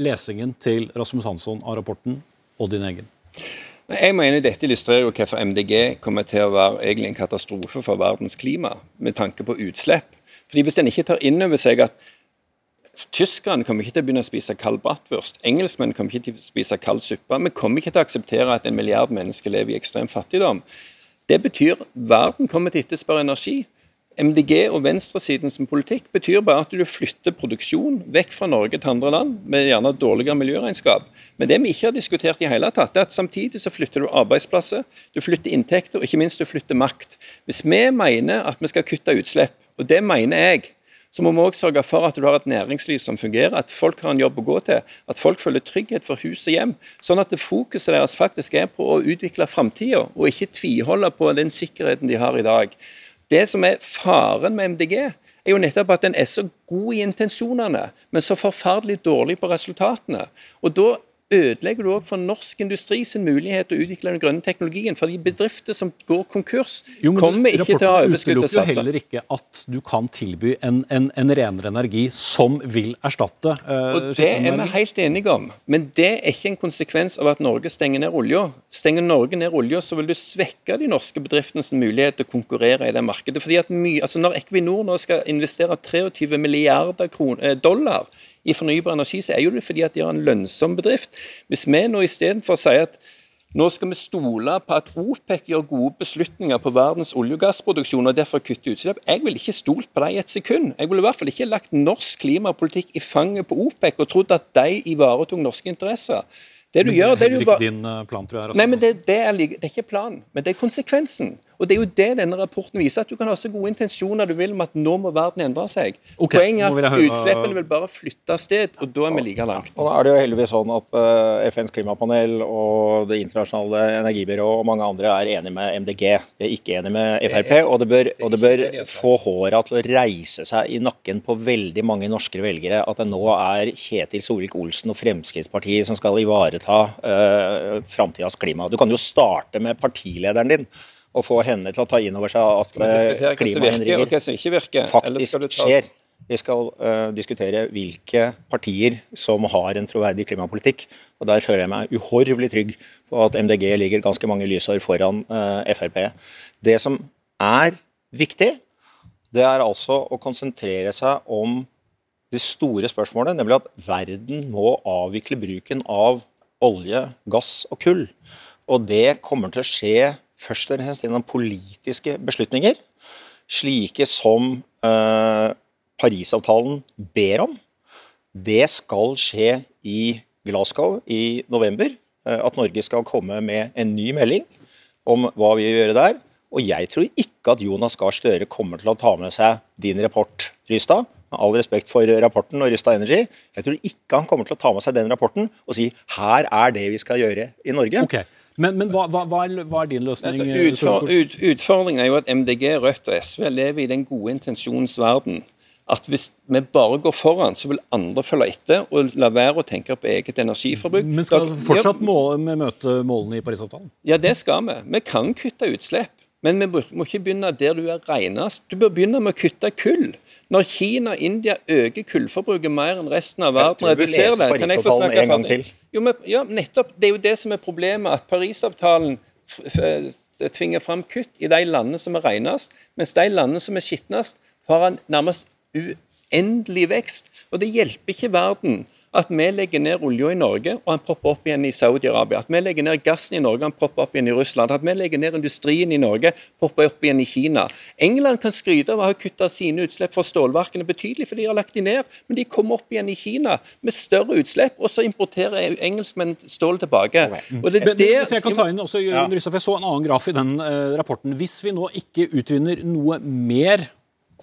lesingen til Rasmus Hansson av rapporten og din egen? Jeg mener Dette illustrerer jo hvorfor MDG kommer til å være egentlig en katastrofe for verdens klima, med tanke på utslipp. Fordi Hvis en ikke tar inn over seg at Tyskerne kommer ikke til å begynne å spise kald bratwurst. Engelskmenn kommer ikke til å spise kald suppe. Vi kommer ikke til å akseptere at en milliard mennesker lever i ekstrem fattigdom. Det betyr verden kommer til å etterspørre energi. MDG og venstresidens politikk betyr bare at du flytter produksjon vekk fra Norge til andre land, med gjerne dårligere miljøregnskap. Men det vi ikke har diskutert i hele tatt, er at samtidig så flytter du arbeidsplasser, du flytter inntekter, og ikke minst du flytter makt. Hvis vi mener at vi skal kutte utslipp, og det mener jeg, så må vi òg sørge for at du har et næringsliv som fungerer, at folk har en jobb å gå til, at folk føler trygghet for hus og hjem. Sånn at det fokuset deres faktisk er på å utvikle framtida, og ikke tviholde på den sikkerheten de har i dag. Det som er faren med MDG, er jo nettopp at den er så god i intensjonene, men så forferdelig dårlig på resultatene. Og da ødelegger du òg for norsk industri sin mulighet til å utvikle den grønne teknologien. For de bedrifter som går konkurs, jo, kommer ikke til å ha overskudd til å satse. heller ikke at du kan tilby en, en, en renere energi som vil erstatte uh, Og Det er vi helt enige om, men det er ikke en konsekvens av at Norge stenger ned olja. Stenger Norge ned olja, så vil du svekke de norske bedriftenes mulighet til å konkurrere i det markedet. Fordi at mye, altså Når Equinor nå skal investere 23 milliarder kroner, dollar i fornybar energi, så er jo det fordi at de har en lønnsom bedrift. Hvis vi nå istedenfor sier at nå skal vi stole på at OPEC gjør gode beslutninger på verdens olje- og gassproduksjon og derfor kutte utslipp. Jeg ville ikke stolt på dem et sekund. Jeg ville i hvert fall ikke lagt norsk klimapolitikk i fanget på OPEC og trodd at de ivaretok norske interesser. Det du men gjør, det er jo bare... din eh, plan, tror jeg. Nei, men det, det, er, det er ikke planen, men det er konsekvensen. Og Det er jo det denne rapporten viser, at du kan ha så gode intensjoner du vil om at nå må verden endre seg. Okay, Poenget er at utslippene vil bare flytte av sted, og da er vi like langt. Og da er det jo heldigvis sånn at uh, eh, FNs klimapanel og Det internasjonale energibyrået og mange andre er enig med MDG. De er ikke enig med Frp, og det bør, og det bør få håra til å reise seg i nakken på veldig mange norske velgere at det nå er Kjetil Solvik-Olsen og Fremskrittspartiet som skal ivareta uh, framtidas klima. Du kan jo starte med partilederen din og få henne til å ta inn over seg at eh, klimaendringer faktisk skjer. Vi skal uh, diskutere hvilke partier som har en troverdig klimapolitikk. og Der føler jeg meg uhorvelig trygg på at MDG ligger ganske mange lysår foran uh, Frp. Det som er viktig, det er altså å konsentrere seg om det store spørsmålet, nemlig at verden må avvikle bruken av olje, gass og kull. Og det kommer til å skje først og fremst gjennom politiske beslutninger, slike som eh, Parisavtalen ber om. Det skal skje i Glasgow i november. Eh, at Norge skal komme med en ny melding om hva vi vil gjøre der. Og jeg tror ikke at Jonas Gahr Støre kommer til å ta med seg din rapport, Rystad. Med all respekt for rapporten og Rystad Energy. Jeg tror ikke han kommer til å ta med seg den rapporten og si her er det vi skal gjøre i Norge. Okay. Men, men hva, hva, hva, er, din løsning? Altså, utfor, ut, utfordringen er jo at MDG, Rødt og SV lever i den gode intensjonens verden. At hvis vi bare går foran, så vil andre følge etter og la være å tenke på eget energiforbruk. Men skal vi fortsatt måle, møte målene i Parisavtalen? Ja, det skal vi. Vi kan kutte utslipp. Men vi må ikke begynne der du er renest. Du bør begynne med å kutte kull. Når Kina og India øker kullforbruket mer enn resten av verden reduserer det Kan jeg få snakke en gang til? Jo, men, ja, nettopp. Det er jo det som er problemet. At Parisavtalen tvinger fram kutt i de landene som er renest, mens de landene som er skitnest, får en nærmest uendelig vekst. Og det hjelper ikke verden at vi legger ned olja i Norge og han propper opp igjen i Saudi-Arabia. At vi legger ned gassen i Norge og han propper opp igjen i Russland. At vi legger ned industrien i Norge propper opp igjen i Kina. England kan skryte av å ha kutta sine utslipp fra stålverkene betydelig, for de har lagt de ned. Men de kommer opp igjen i Kina med større utslipp, og så importerer engelskmenn stål tilbake. Og det, Men det, hvis jeg kan ta inn også, Jørgen Rystad, for Jeg så en annen graf i den uh, rapporten. Hvis vi nå ikke utvinner noe mer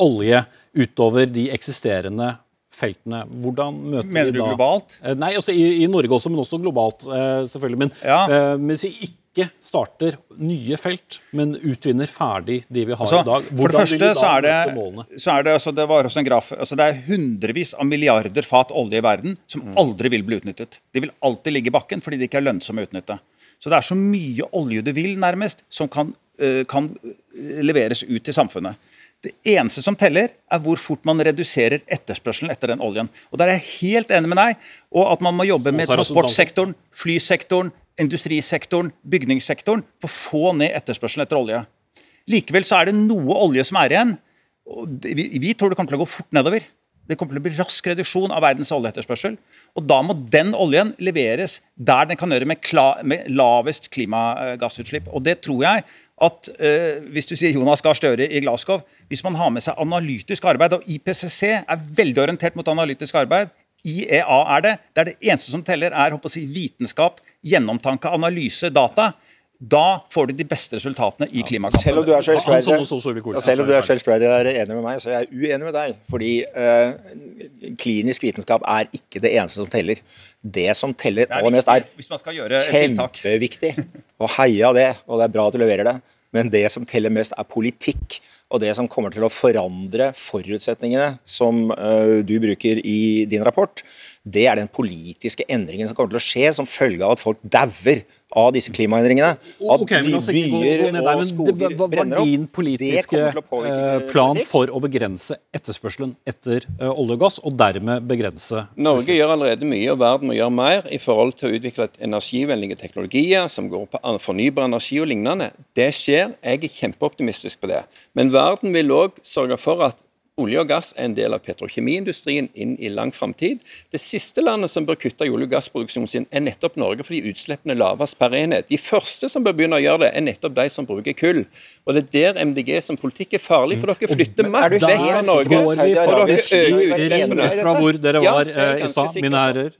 olje utover de eksisterende feltene, hvordan møter Mener vi du globalt? Eh, Nei, altså i, i Norge også, men også globalt, eh, selvfølgelig. Men Ja. mens hvis vi ikke starter nye felt, men utvinner ferdig de vi har Altså, i dag, for det hvordan første vil vi så da er det, møte målene? så er det, altså, det var også en graf, altså det er hundrevis av milliarder fat olje i verden som Mm. aldri vil bli utnyttet. De vil alltid ligge i bakken fordi de ikke er lønnsomme å utnytte. Så det er så mye olje du vil, nærmest, som kan, eh, kan eh, leveres ut til samfunnet. Det eneste som teller, er hvor fort man reduserer etterspørselen etter den oljen. Og Der er jeg helt enig med deg, og at man må jobbe med transportsektoren, flysektoren, industrisektoren, bygningssektoren på å få ned etterspørselen etter olje. Likevel så er det noe olje som er igjen. og Vi, vi tror det kommer til å gå fort nedover. Det kommer til å bli rask reduksjon av verdens oljeetterspørsel. Og da må den oljen leveres der den kan gjøre med, kla, med lavest klimagassutslipp. Og det tror jeg at eh, Hvis du sier Jonas Gahr Støre i Glasgow Hvis man har med seg analytisk arbeid, og IPCC er veldig orientert mot analytisk arbeid, IEA er det, det er det eneste som teller, er håper å si, vitenskap, gjennomtanke, analyse, data. Da får du de beste resultatene i klimakampen. Selv om du er så elskverdig, er og er enig med meg, så er jeg uenig med deg. Fordi eh, klinisk vitenskap er ikke det eneste som teller. Det som teller er aller mest, er kjempeviktig. Og heia det, og det er bra at du leverer det. Men det som teller mest, er politikk. Og det som kommer til å forandre forutsetningene som eh, du bruker i din rapport, det er den politiske endringen som kommer til å skje som følge av at folk dauer av disse klimaendringene. At okay, byer gå der, og men det- skoger Hva var brenner opp. din politiske eh, plan for å begrense etterspørselen etter eh, olje og gass, og dermed begrense Norge gjør allerede mye, og verden må gjøre mer i forhold til å utvikle energivennlige teknologier som går på fornybar energi og lignende. Det skjer. Jeg er kjempeoptimistisk på det. Men verden vil òg sørge for at olje og gass er en del av petrokjemiindustrien inn i lang framtid. Det siste landet som bør kutte i olje- og gassproduksjonen sin, er nettopp Norge, fordi utslippene er lavest per enhet. De første som bør begynne å gjøre det, er nettopp de som bruker kull. Og det er der MDG som politikk er farlig, for dere flytter makt vekk fra Norge. Og dere øker utslippene. Fra hvor dere var det jeg eh, i stad, mine herrer.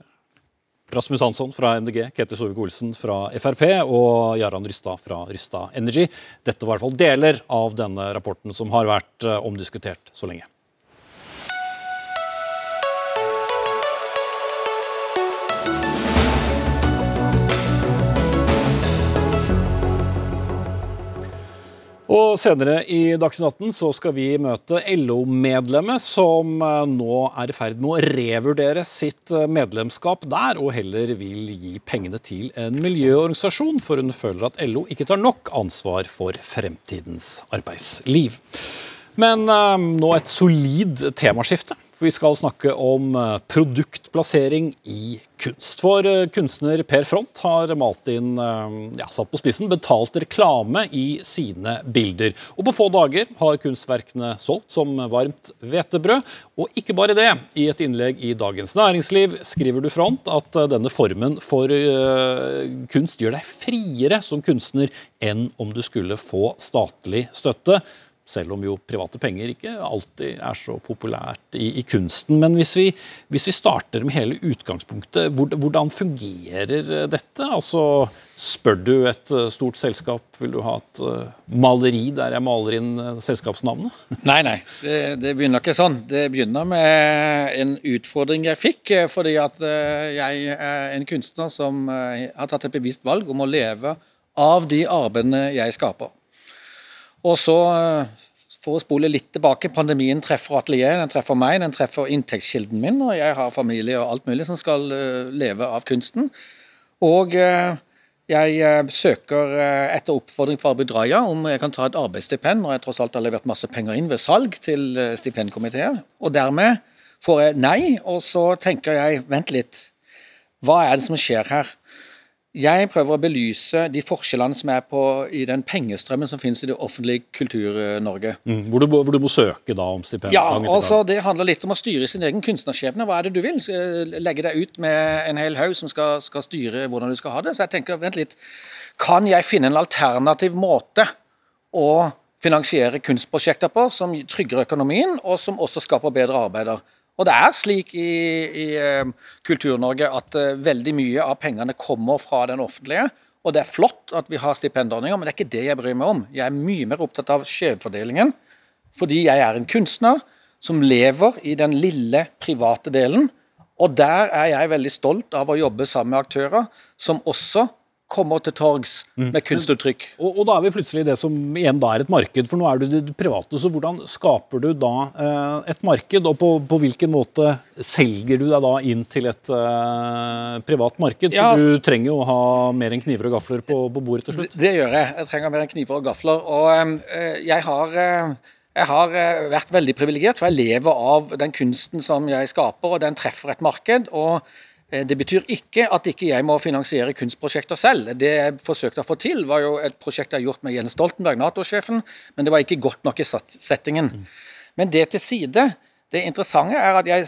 Rasmus Hansson fra MDG, Ketil Solvik-Olsen fra Frp og Jarand Rystad fra Rystad Energy. Dette var i hvert fall deler av denne rapporten som har vært eh, omdiskutert så lenge. Og senere i Dagsnytt 18 så skal vi møte LO-medlemmet som eh, nå er i ferd med å revurdere sitt eh, medlemskap der, og heller vil gi pengene til en miljøorganisasjon, for hun føler at LO ikke tar nok ansvar for fremtidens arbeidsliv. Men eh, nå et solid temaskifte. Vi skal snakke om eh, produktplassering i kunst. For eh, kunstner Per Front har malt inn, eh, ja, satt på spissen, betalt reklame i sine bilder. Og på få dager har kunstverkene solgt som varmt hvetebrød. Og ikke bare det. I et innlegg i Dagens Næringsliv skriver du Front at denne formen for kunst gjør deg friere som kunstner enn om du skulle få statlig støtte. Selv om jo private penger ikke alltid er så populært i, i kunsten. Men hvis vi, hvis vi starter med hele utgangspunktet, hvordan fungerer dette? Altså, Spør du et eh, stort selskap, vil du ha et eh, maleri der jeg maler inn eh, selskapsnavnet? Nei, nei. Det, det begynner ikke sånn. Det begynner med en utfordring jeg fikk, fordi at jeg er en kunstner som har tatt et bevisst valg om å leve av de arbeidene jeg skaper. Og så, eh, for å spole litt tilbake, pandemien treffer atelieret, den treffer meg, den treffer inntektskilden min, og jeg har familie og alt mulig som skal eh, leve av kunsten. Og eh, jeg søker etter oppfordring fra Abid Raja om jeg kan ta et arbeidsstipend, når jeg tross alt har levert masse penger inn ved salg til stipendkomiteer. Og dermed får jeg nei, og så tenker jeg vent litt, hva er det som skjer her? Jeg prøver å belyse de forskjellene som er på, i den pengestrømmen som finnes i det offentlige Kultur-Norge. Mm, hvor, du, hvor, du, må søke da om stipend? Ja, altså Det handler litt om å styre sin egen kunstnerskjebne. Hva er det du vil? Legge deg ut med en hel haug som skal, skal, styre hvordan du skal ha det. Så jeg tenker, vent litt, Kan jeg finne en alternativ måte å finansiere kunstprosjekter på som trygger økonomien, og som også skaper bedre arbeider? Og det er slik i, i uh, Kultur-Norge at uh, veldig mye av pengene kommer fra den offentlige. Og det er flott at vi har stipendordninger, men det er ikke det jeg bryr meg om. Jeg er mye mer opptatt av skjevfordelingen, fordi jeg er en kunstner som lever i den lille, private delen. Og der er jeg veldig stolt av å jobbe sammen med aktører som også kommer til torgs mm. med kunstuttrykk. Og, og, da er vi plutselig i det som igjen da er et marked, for nå er du det private. Så hvordan skaper du da eh, et marked, og på, på, hvilken måte selger du deg da inn til et eh, privat marked? For ja, altså, du trenger jo å ha mer enn kniver og gafler på, på, bordet til slutt. Det, det gjør jeg. Jeg trenger mer enn kniver og gafler. Og eh, jeg har eh, jeg har eh, vært veldig privilegert, for jeg lever av den kunsten som jeg skaper, og den treffer et marked. og det betyr ikke at ikke jeg må finansiere kunstprosjekter selv. Det jeg forsøkte å få til, var jo et prosjekt jeg har gjort med Jens Stoltenberg, Nato-sjefen, men det var ikke godt nok i settingen. Men det til side. Det interessante er at jeg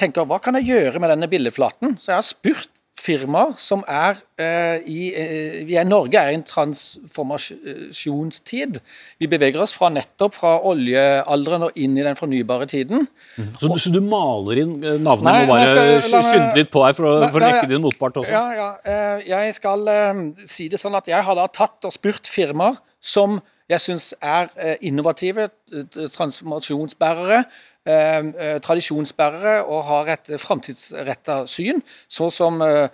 tenker hva kan jeg gjøre med denne billedflaten? Så jeg har spurt firmaer som er uh, i vi er, Norge er i en transformasjonstid. Vi beveger oss fra nettopp fra oljealderen og inn i den fornybare tiden. Mm. Så, du, så, du, maler inn navnet? Nei, må bare skynde litt på her for å, for å rekke din motpart også. Ja, ja. Uh, jeg skal si det sånn at jeg har da tatt og spurt firmaer som jeg syns er innovative, transformasjonsbærere, eh, tradisjonsbærere og har et framtidsretta syn, sånn som eh,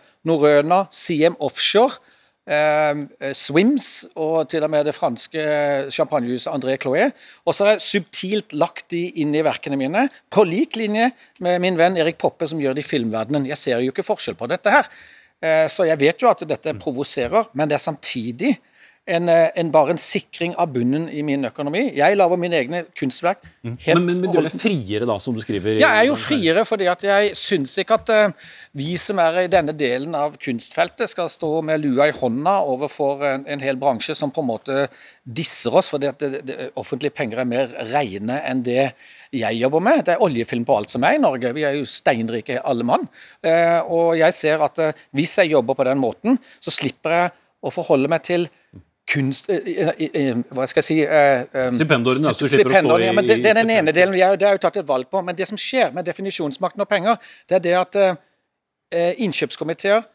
CM Offshore, ehm, eh, Swims og til og med det franske champagnehuset André Cloé. Og så har jeg subtilt lagt de inn i verkene mine, på lik linje med min venn Erik Poppe, som gjør det i filmverdenen. Jeg ser jo ikke forskjell på dette her. Så jeg vet jo at dette provoserer, men det er samtidig en, eh, en, bare en sikring av bunnen i min økonomi. Jeg lager mine egne kunstverk. Mm. Men, men, men, du er friere, da, som du skriver? Ja, jeg er jo friere fordi at jeg syns ikke at uh, vi som er i denne delen av kunstfeltet, skal stå med lua i hånda overfor en, en hel bransje som på en måte disser oss, fordi at det, det, offentlige penger er mer rene enn det jeg jobber med. Det er oljefilm på alt som er i Norge. Vi er jo steinrike alle mann. Uh, og jeg ser at uh, hvis jeg jobber på den måten, så slipper jeg å forholde meg til kunst... Eh, eh, eh, hva skal jeg si Stipendordene. Altså, stipendordene ja, men det, det, er den ene delen. Det har jo tatt et valg på. Men det som skjer med definisjonsmakten og penger, det er det at innkjøpskomiteer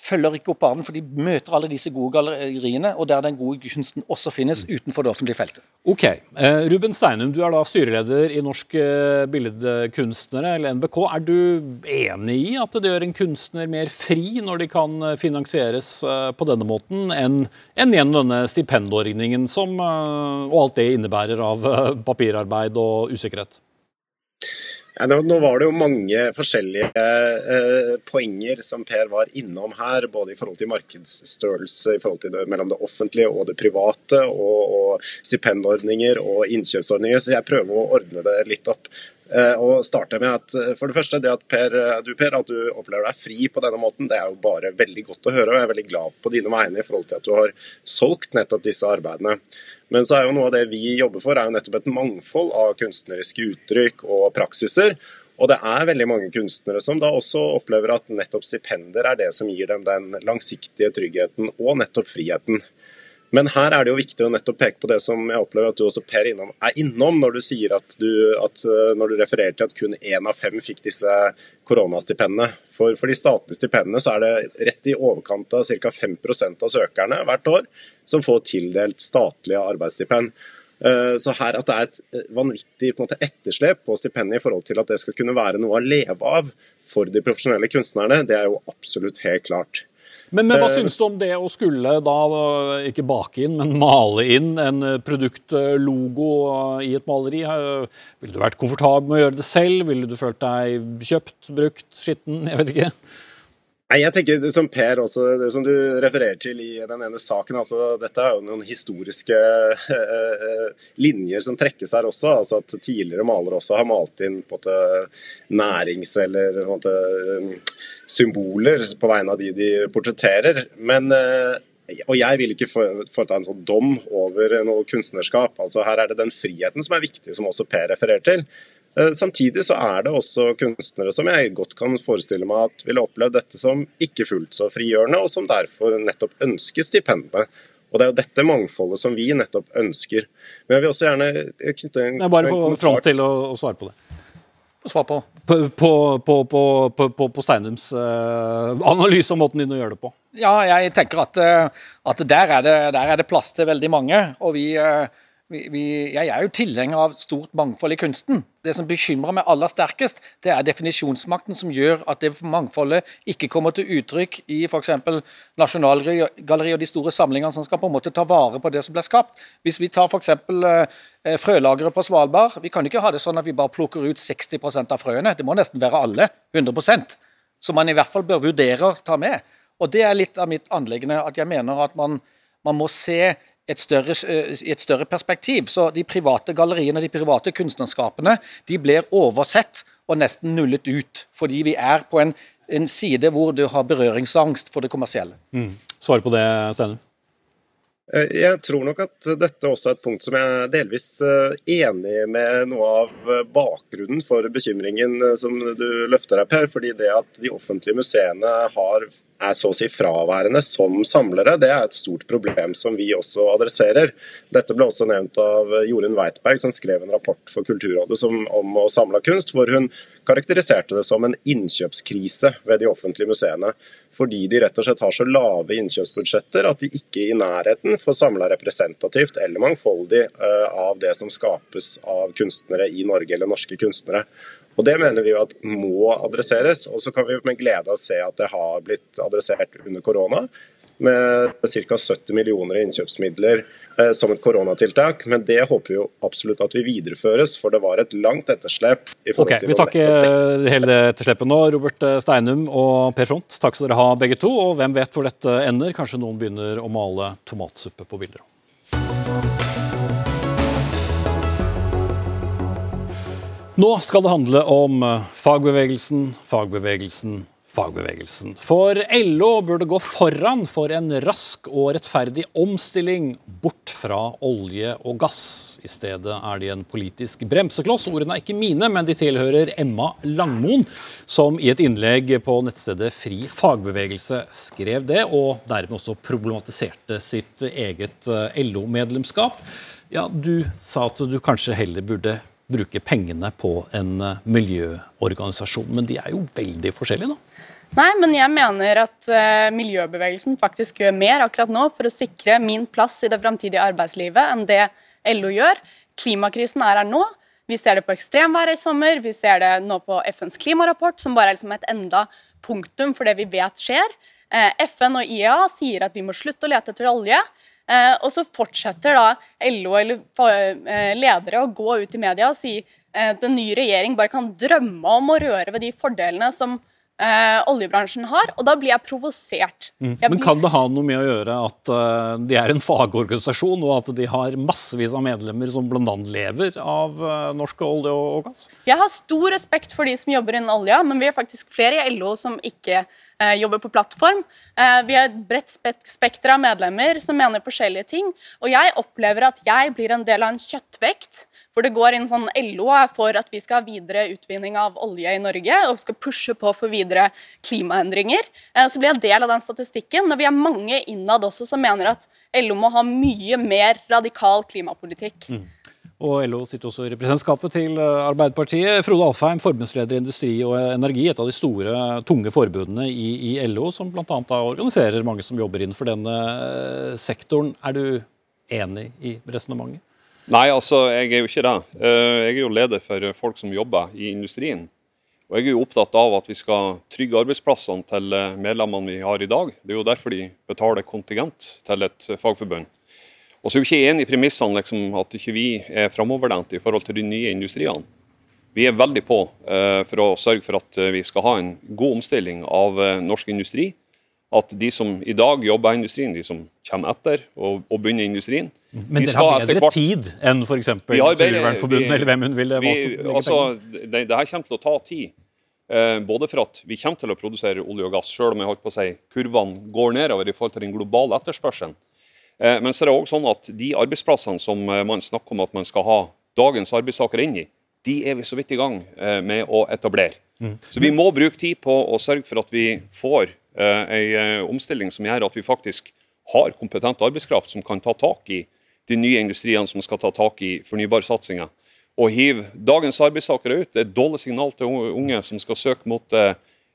følger ikke opp arven, for de møter alle disse gode galleriene, og der den gode kunsten også finnes utenfor det offentlige feltet. Ok. Eh, Ruben Steinum, du er da styreleder i Norsk eh, Billedkunstnere, eller NBK. Er du enig i at det gjør en kunstner mer fri når de kan eh, finansieres på denne måten, enn, enn gjennom denne stipendordningen som, og alt det innebærer av papirarbeid og usikkerhet? Ja, nå, var det jo mange forskjellige eh, poenger som Per var innom her, både i forhold til markedsstørrelse i forhold til det, mellom det offentlige og det private, og, og stipendordninger og innkjøpsordninger. Så jeg prøver å ordne det litt opp. Eh, og starte med at eh, for det første, det at per, du Per, at du opplever deg fri på denne måten, det er jo bare veldig godt å høre. og Jeg er veldig glad på dine vegne i forhold til at du har solgt nettopp disse arbeidene. Men så er jo noe av det vi jobber for, er jo nettopp et mangfold av kunstneriske uttrykk og praksiser. Og det er veldig mange kunstnere som da også opplever at nettopp stipender er det som gir dem den langsiktige tryggheten og nettopp friheten. Men her er det jo viktig å nettopp peke på det som jeg opplever at du også Per innom, er innom, når du sier at du, at, eh, når du refererer til at kun én av fem fikk disse koronastipendene. For, for de statlige stipendene så er det rett i overkant av ca. 5% av søkerne hvert år som får tildelt statlige arbeidsstipend. Eh, så her at det er et eh, vanvittig på måte, etterslep på stipendet i forhold til at det skal kunne være noe å leve av for de profesjonelle kunstnerne, det er jo absolutt helt klart. Men, men, hva eh, syns du om det å skulle da ikke bake inn, men male inn en eh, produktlogo i et maleri? Ville du vært komfortabel med å gjøre det selv? Ville du følt deg kjøpt, brukt, skitten? Jeg vet ikke. Nei, jeg tenker Som Per også, det som du refererer til i den ene saken, altså dette er jo noen historiske eh, linjer som trekkes her også. altså at Tidligere malere også har malt inn på nærings- eller på symboler på vegne av de de portretterer. Men eh, og jeg vil ikke foreta en sånn dom over noe kunstnerskap. altså Her er det den friheten som er viktig, som også Per refererer til. Eh, samtidig så er det også kunstnere som jeg godt kan forestille meg at ville opplevd dette som ikke fullt så frigjørende, og som derfor nettopp ønsker stipendet. Og Det er jo dette mangfoldet som vi nettopp ønsker. Men jeg vil også gjerne knytte en Jeg Bare få Front til å, å, svare på det. Svar på. På, på, på, på Steinums uh, analyse av måten din å gjøre det på. Ja, jeg tenker at, eh, at der, er det, der, er det, plass til veldig mange. og vi... Uh, vi, jeg er jo tilhenger av stort mangfold i kunsten. Det som bekymrer meg aller sterkest, det er definisjonsmakten som gjør at det mangfoldet ikke kommer til uttrykk i f.eks. Nasjonalgalleriet og de store samlingene som skal på en måte ta vare på det som ble skapt. Hvis vi tar f.eks. Eh, frølageret på Svalbard, vi kan ikke ha det sånn at vi bare plukker ut 60% av frøene. Det må nesten være alle. 100% Som man i hvert fall bør vurdere å ta med. Og Det er litt av mitt anliggende, at jeg mener at man, man må se et større, eh, i et større perspektiv. Så de private galleriene, de private kunstnerskapene, de blir oversett og nesten nullet ut. Fordi vi er på en, en side hvor du har berøringsangst for det kommersielle. Mm. Svar på det, Steinum? Eh, jeg tror nok at dette også er et punkt som jeg er delvis eh, enig med noe av bakgrunnen for bekymringen som du løfter her, Per. fordi det at de offentlige museene har er så å si fraværende som samlere, det er et stort problem som vi også adresserer. Dette ble også nevnt av Jorunn Weitberg, som skrev en rapport for Kulturrådet som, om å samle kunst, hvor hun karakteriserte det som en innkjøpskrise ved de offentlige museene. Fordi de rett og slett har så lave innkjøpsbudsjetter at de ikke i nærheten får samla representativt eller mangfoldig uh, av det som skapes av kunstnere i Norge, eller norske kunstnere. Og Det mener vi jo at må adresseres. Og så kan vi med glede se at det har blitt adressert under korona. Med ca. 70 millioner i innkjøpsmidler eh, som et koronatiltak. Men det håper vi jo absolutt at vi videreføres, for det var et langt etterslep. ok, Vi takker hele det etterslepet nå. Robert eh, Steinum og Per Front, takk skal dere ha begge to. Og hvem vet hvor dette ender? Kanskje noen begynner å male tomatsuppe på bilder. Nå skal det handle om eh, fagbevegelsen, fagbevegelsen, fagbevegelsen. For LO burde gå foran for en rask og rettferdig omstilling bort fra olje og gass. I stedet er de en politisk bremsekloss. Ordene er ikke mine, men de tilhører Emma Langmoen, som i et innlegg på nettstedet Fri fagbevegelse skrev det, og dermed også problematiserte sitt eget eh, LO-medlemskap. Ja, Du sa at du kanskje heller burde bruke pengene på en eh, miljøorganisasjon. Men de er jo veldig forskjellige, da. Nei, men jeg mener at uh, miljøbevegelsen faktisk gjør mer akkurat nå for å sikre min plass i det framtidige arbeidslivet enn det LO gjør. Klimakrisen er her nå. Vi ser det på ekstremværet i sommer, vi ser det nå på FNs klimarapport, som bare er liksom et enda punktum for det vi vet skjer. Uh, FN og IEA sier at vi må slutte å lete etter olje. Eh, og så fortsetter da LO eller eh, ledere å gå ut i media og si eh, at en ny regjering bare kan drømme om å røre ved de fordelene som eh, oljebransjen har, og da blir jeg provosert. Mm. Men Kan det ha noe med å gjøre at uh, de er en fagorganisasjon, og at de har massevis av medlemmer som bl.a. lever av uh, norsk olje og gass? Jeg har stor respekt for de som jobber innen olja, men vi er faktisk flere i LO som ikke Eh, jobber på plattform. Eh, vi har et bredt spekter av medlemmer som mener forskjellige ting. Og jeg opplever at jeg blir en del av en kjøttvekt, hvor det går inn sånn LO for at vi skal ha videre utvinning av olje i Norge og skal pushe på for videre klimaendringer. Eh, så blir jeg del av den statistikken. Når vi er mange innad også som mener at LO må ha mye mer radikal klimapolitikk. Mm. Og LO sitter også i representantskapet til eh, Arbeiderpartiet. Frode Alfheim, forbundsleder i Industri og Energi, et av de store, tunge forbundene i, i LO, som bl.a. organiserer mange som jobber innenfor denne eh, sektoren. Er du enig i resonnementet? Nei, altså, jeg er jo ikke det. Eh, jeg er jo leder for folk som jobber i industrien. Og jeg er jo opptatt av at vi skal trygge arbeidsplassene til medlemmene vi har i dag. Det er jo derfor de betaler kontingent til et fagforbund. Og så er vi ikke enig i premissene liksom, at ikke vi er framoverlente i forhold til de nye industriene. Vi er veldig på eh, for å sørge for at eh, vi skal ha en god omstilling av eh, norsk industri. At de som i dag jobber i industrien, de som kommer etter og, og begynner i industrien Men de dere skal har bedre hvert- tid enn f.eks. Naturvernforbundet, eller hvem hun ville vi, valgt å altså, det, det her kommer til å ta tid. Eh, både for at vi kommer til å produsere olje og gass, selv om jeg holdt på å si, kurvene går nedover i forhold til den globale etterspørselen. Eh, men så er det også sånn at de arbeidsplassene som eh, man snakker om at man skal ha dagens arbeidstakere inn i, de er vi så vidt i gang eh, med å etablere. Mm. Så vi må bruke tid på å sørge for at vi får en omstilling som gjør at vi faktisk har kompetent arbeidskraft som kan ta tak i de nye industriene som skal ta tak i fornybarsatsinga. Å hive dagens arbeidstakere ut det er et dårlig signal til unge- som skal søke mot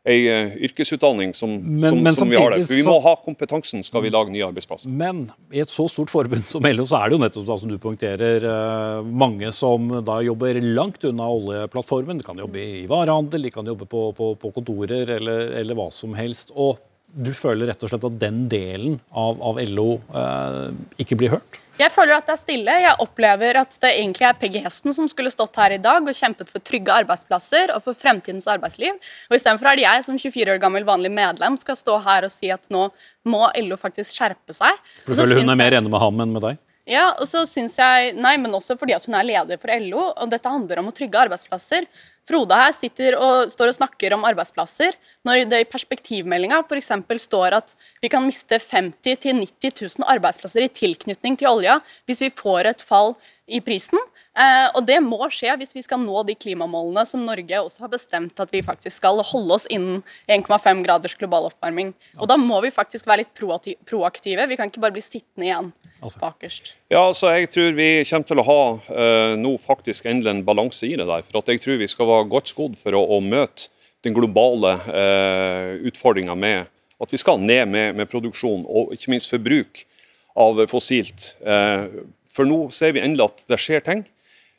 ei eh, yrkesutdanning som, Men- som, men som vi har der. For vi må ha kompetansen skal vi lage nye arbeidsplasser. Men i et så stort forbund som LO, så er det jo nettopp da, som du poengterer, eh, mange som da jobber langt unna oljeplattformen. De kan jobbe i varehandel, de kan jobbe på, på, på kontorer eller, eller hva som helst. Og du føler rett og slett at den delen av, av LO eh, ikke blir hørt? Jeg føler at det er stille. Jeg opplever at det egentlig er Peggy Hesten som skulle stått her i dag og kjempet for trygge arbeidsplasser og for fremtidens arbeidsliv. Og Istedenfor er det jeg som 24 år gammel vanlig medlem skal stå her og si at nå må LO faktisk skjerpe seg. For du føler hun er mer enig med ham enn med deg? ja, og så syns jeg Nei, men også fordi at hun er leder for LO, og dette handler om å trygge arbeidsplasser. Frode her sitter og står og snakker om arbeidsplasser, når det i perspektivmeldinga f.eks. står at vi kan miste 50 000-90 000 arbeidsplasser i tilknytning til olja hvis vi får et fall i prisen. Eh, og det må skje hvis vi skal nå de klimamålene som Norge også har bestemt at vi faktisk skal holde oss innen 1,5 graders global oppvarming. Og da må vi faktisk være litt proaktive. Vi kan ikke bare bli sittende igjen bakerst. Ja, altså jeg tror vi kommer til å ha eh, nå faktisk endelig en balanse i det der. For at jeg tror vi skal være godt skodd for å, å møte den globale eh, utfordringa med at vi skal ned med, med produksjon og ikke minst forbruk av fossilt. Eh, for nå ser vi endelig at det skjer ting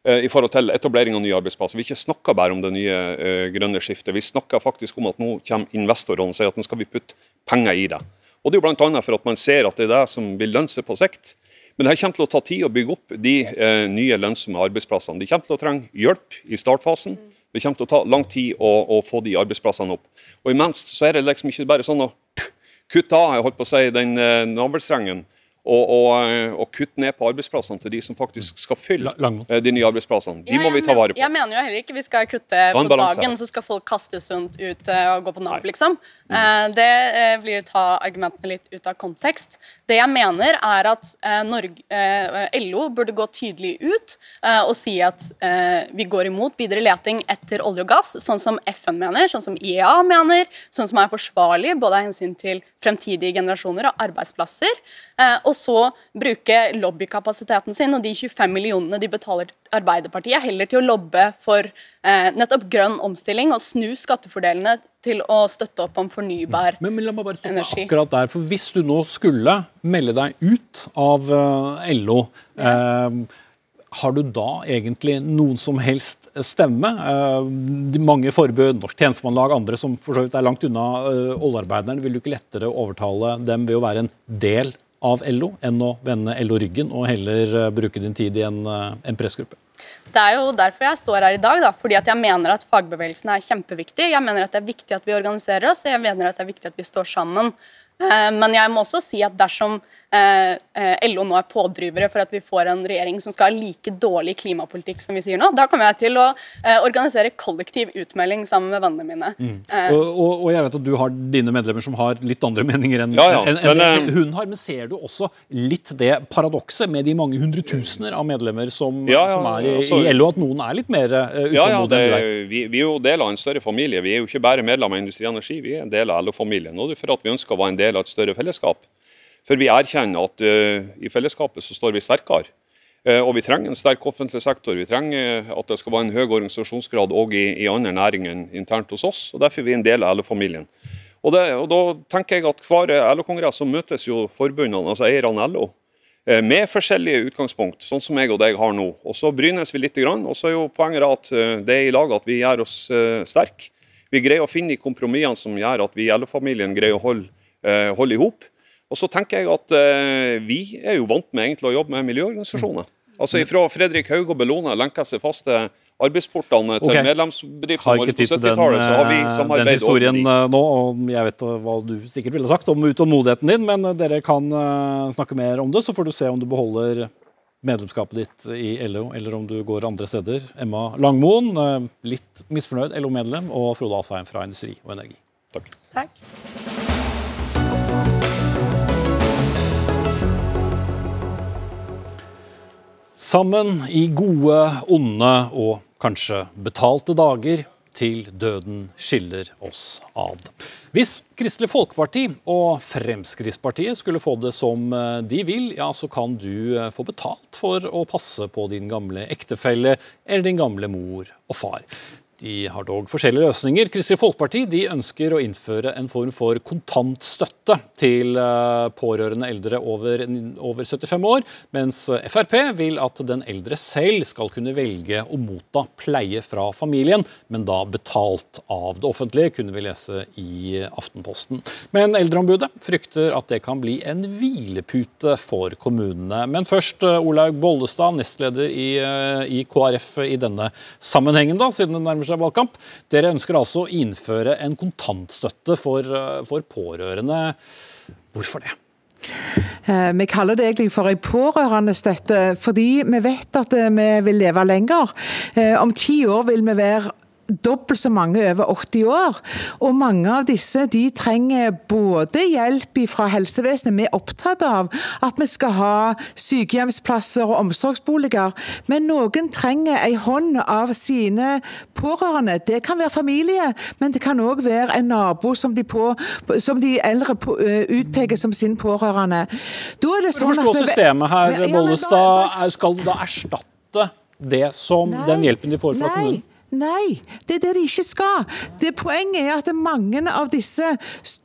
eh, i forhold til etablering av nye arbeidsplasser. Vi ikke snakker bare om det nye eh, grønne skiftet. Vi snakker faktisk om at nå kommer investorene og sier at nå skal vi putte penger i det. Og Det er jo bl.a. for at man ser at det er det som vil lønne seg på sikt. Men det kommer til å ta tid å bygge opp de eh, nye lønnsomme arbeidsplassene. De kommer til å trenge hjelp i startfasen. Det kommer til å ta lang tid å, å få de arbeidsplassene opp. Og Imens så er det liksom ikke bare sånn å kutte av jeg holdt på å si, den eh, navlestrengen og, og, eh, og kutte ned på arbeidsplassene til de som faktisk skal fylle eh, de nye arbeidsplassene. De må vi ta vare på. Jeg mener jo heller ikke vi skal kutte på dagen, så skal folk kastes rundt ut eh, og gå på Nav, liksom. Eh, Det blir å ta argumentene litt ut av kontekst. Det jeg mener, er at Norge, LO burde gå tydelig ut og si at vi går imot videre leting etter olje og gass, sånn som FN mener, sånn som IEA mener, sånn som er forsvarlig både av hensyn til fremtidige generasjoner og arbeidsplasser. Eh, og så bruke lobbykapasiteten sin og de 25 millionene de betaler Arbeiderpartiet, heller til å lobbe for eh, nettopp grønn omstilling og snu skattefordelene til å støtte opp om fornybar Men, men la meg bare stoppe akkurat der, for Hvis du nå skulle melde deg ut av LO LO, eh, har du da egentlig noen som helst stemme? Eh, de mange forbud, Norsk Tjenestemannlag, andre som for så vidt er langt unna eh, oljearbeiderne, vil du ikke lettere overtale dem ved å være en del av LO enn å vende LO ryggen og heller eh, bruke din tid i en, eh, en pressgruppe? Det er jo derfor jeg står her i dag, da, fordi jeg mener at fagbevegelsen er kjempeviktig. Jeg mener at det er viktig at vi organiserer oss, og jeg mener at det er viktig at vi står sammen. Eh, Men jeg må også si at dersom LO nå er pådrivere for at vi får en regjering som skal ha like dårlig klimapolitikk som vi sier nå, da kommer jeg til å eh, organisere kollektiv utmelding sammen med vennene mine. Eh, Og, og, og jeg vet at du har dine medlemmer som har litt andre meninger enn Ja, ja, enn- enn eh, hun har. Men ser du også litt det paradokset med de mange hundretusener av medlemmer som, Ja, ja, som er i, altså- i LO, at noen er litt mer uh, Ja, ja, det, utålmodige vi, vi er jo del av en større familie. Vi er jo ikke bare medlem av Industri Energi, vi er en del av LO-familien. Og det er for at vi ønsker å være en del av et større fellesskap. For vi erkjenner at uh, i fellesskapet så står vi sterkere. Eh, og vi trenger en sterk offentlig sektor. Vi trenger eh, at det skal være en høy organisasjonsgrad òg i, i andre næringer enn internt hos oss. og Derfor er vi en del av LO-familien. Og, og Da tenker jeg at hver LO-kongress så møtes jo forbundene, altså eierne LO, med forskjellige utgangspunkt, sånn som jeg og deg har nå. Og Så brynes vi litt, og så er jo poenget at det er i lag at vi gjør oss sterke. Vi greier å finne de kompromissene som gjør at vi i LO-familien greier å holde, holde i hop. Og så tenker jeg at eh, vi er jo vant med egentlig å jobbe med miljøorganisasjoner. Altså Fra Fredrik Haug og Bellona lenka seg fast til arbeidsportene til okay. medlemsbedriftene våre på tid til den, 70-tallet, så har vi samarbeidet den historien over eh, nå. og Jeg vet eh, hva du sikkert ville sagt om utålmodigheten din, men eh, dere kan eh, snakke mer om det, så får du se om du beholder medlemskapet ditt i LO, eller om du går andre steder. Emma Langmoen, eh, litt misfornøyd LO-medlem, og Frode Alfheim fra Industri og Energi. Takk. Takk. Sammen i gode, onde og kanskje betalte dager til døden skiller oss ad. Hvis Kristelig Folkeparti og Fremskrittspartiet skulle få det som eh, de vil, ja, så kan du eh, få betalt for å passe på din gamle ektefelle eller din gamle mor og far. De har dog forskjellige løsninger. Kristelig Folkeparti ønsker å innføre en form for kontantstøtte til eh, pårørende eldre over, over 75 år, mens Frp vil at den eldre selv skal kunne velge å motta pleie fra familien, men da betalt av det offentlige, kunne vi lese i Aftenposten. Men Eldreombudet frykter at det kan bli en hvilepute for kommunene. Men først eh, Olaug Bollestad, nestleder i, eh, i KrF i denne sammenhengen, da, siden det nærmer valgkamp. Dere ønsker altså å innføre en kontantstøtte for, eh, for pårørende. Hvorfor det? Eh, Vi kaller det egentlig for en pårørendestøtte, fordi vi vet at eh, vi vil leve lenger. Om ti år vil vi være dobbelt så mange over 80 år. Og mange av disse de trenger både hjelp fra helsevesenet, vi er opptatt av at vi skal ha sykehjemsplasser og omsorgsboliger, men noen trenger en hånd av sine pårørende. Det kan være familie, men det kan òg være en nabo som de, på, som de eldre på, utpeker som sin pårørende. Da er det For å sånn forstå at systemet her, Bollestad, skal du da erstatte det som den hjelpen de får fra Nei. kommunen? Nei, det er det de ikke skal. Det Poenget er at mange av disse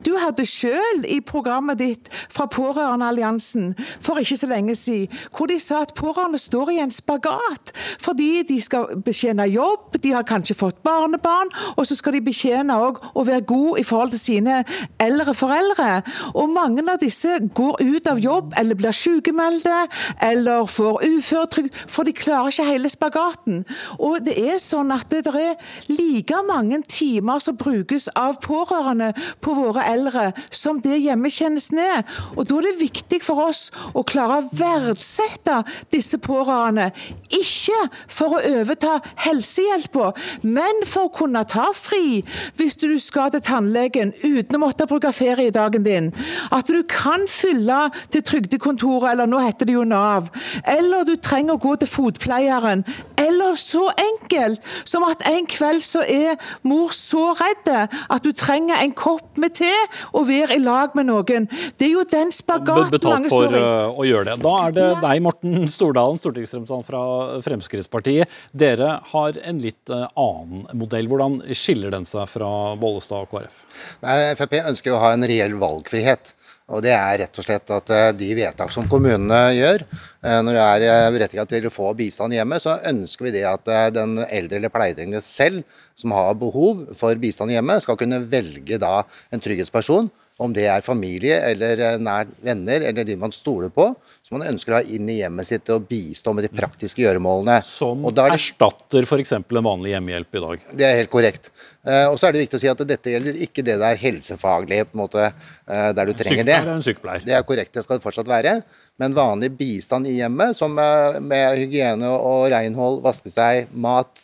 Du hadde selv i programmet ditt fra Pårørendealliansen for ikke så lenge siden, hvor de sa at pårørende står i en spagat fordi de skal betjene jobb, de har kanskje fått barnebarn, og så skal de betjene òg å være god i forhold til sine eldre foreldre. Og mange av disse går ut av jobb eller blir sykemeldte eller får uføretrygd, for de klarer ikke hele spagaten. Og det er sånn at det er like mange timer som brukes av pårørende på våre eldre som det hjemmetjenesten er. Og da er det viktig for oss å klare å verdsette disse pårørende. Ikke for å overta helsehjelpa, men for å kunne ta fri hvis du skal til tannlegen uten å måtte bruke feriedagen din. At du kan fylle til trygdekontoret, eller nå heter det jo Nav. Eller du trenger å gå til fotpleieren. Eller så enkelt som at en kveld så er mor så redd at du trenger en kopp med te og være i lag med noen. Det er jo den spagaten Betalt for uh, å gjøre det. Da er det deg, Morten Stordalen, stortingsrepresentant fra Fremskrittspartiet. Dere har en litt uh, annen modell. Hvordan skiller den seg fra Bollestad og KrF? Nei, Frp ønsker jo å ha en reell valgfrihet. Og det er rett og slett at eh, de vedtak som kommunene gjør, eh, når det er eh, berettiget til å få bistand hjemme, så ønsker vi det at den eldre eller pleietrengende selv, som har behov for bistand hjemme, skal kunne velge da en trygghetsperson, om det er familie eller eh, nær venner eller de man stoler på, som man ønsker å ha inn i hjemmet sitt og bistå med de praktiske gjøremålene. Som Og da er det- erstatter f.eks. en vanlig hjemmehjelp i dag. det er helt korrekt. Eh, og så er det viktig å si at dette gjelder ikke det der helsefaglige, på en måte, eh, der du trenger det. Sykepleier er en sykepleier. Det er korrekt, det skal det fortsatt være. Men vanlig bistand i hjemmet, som med hygiene og renhold, vaske seg, mat,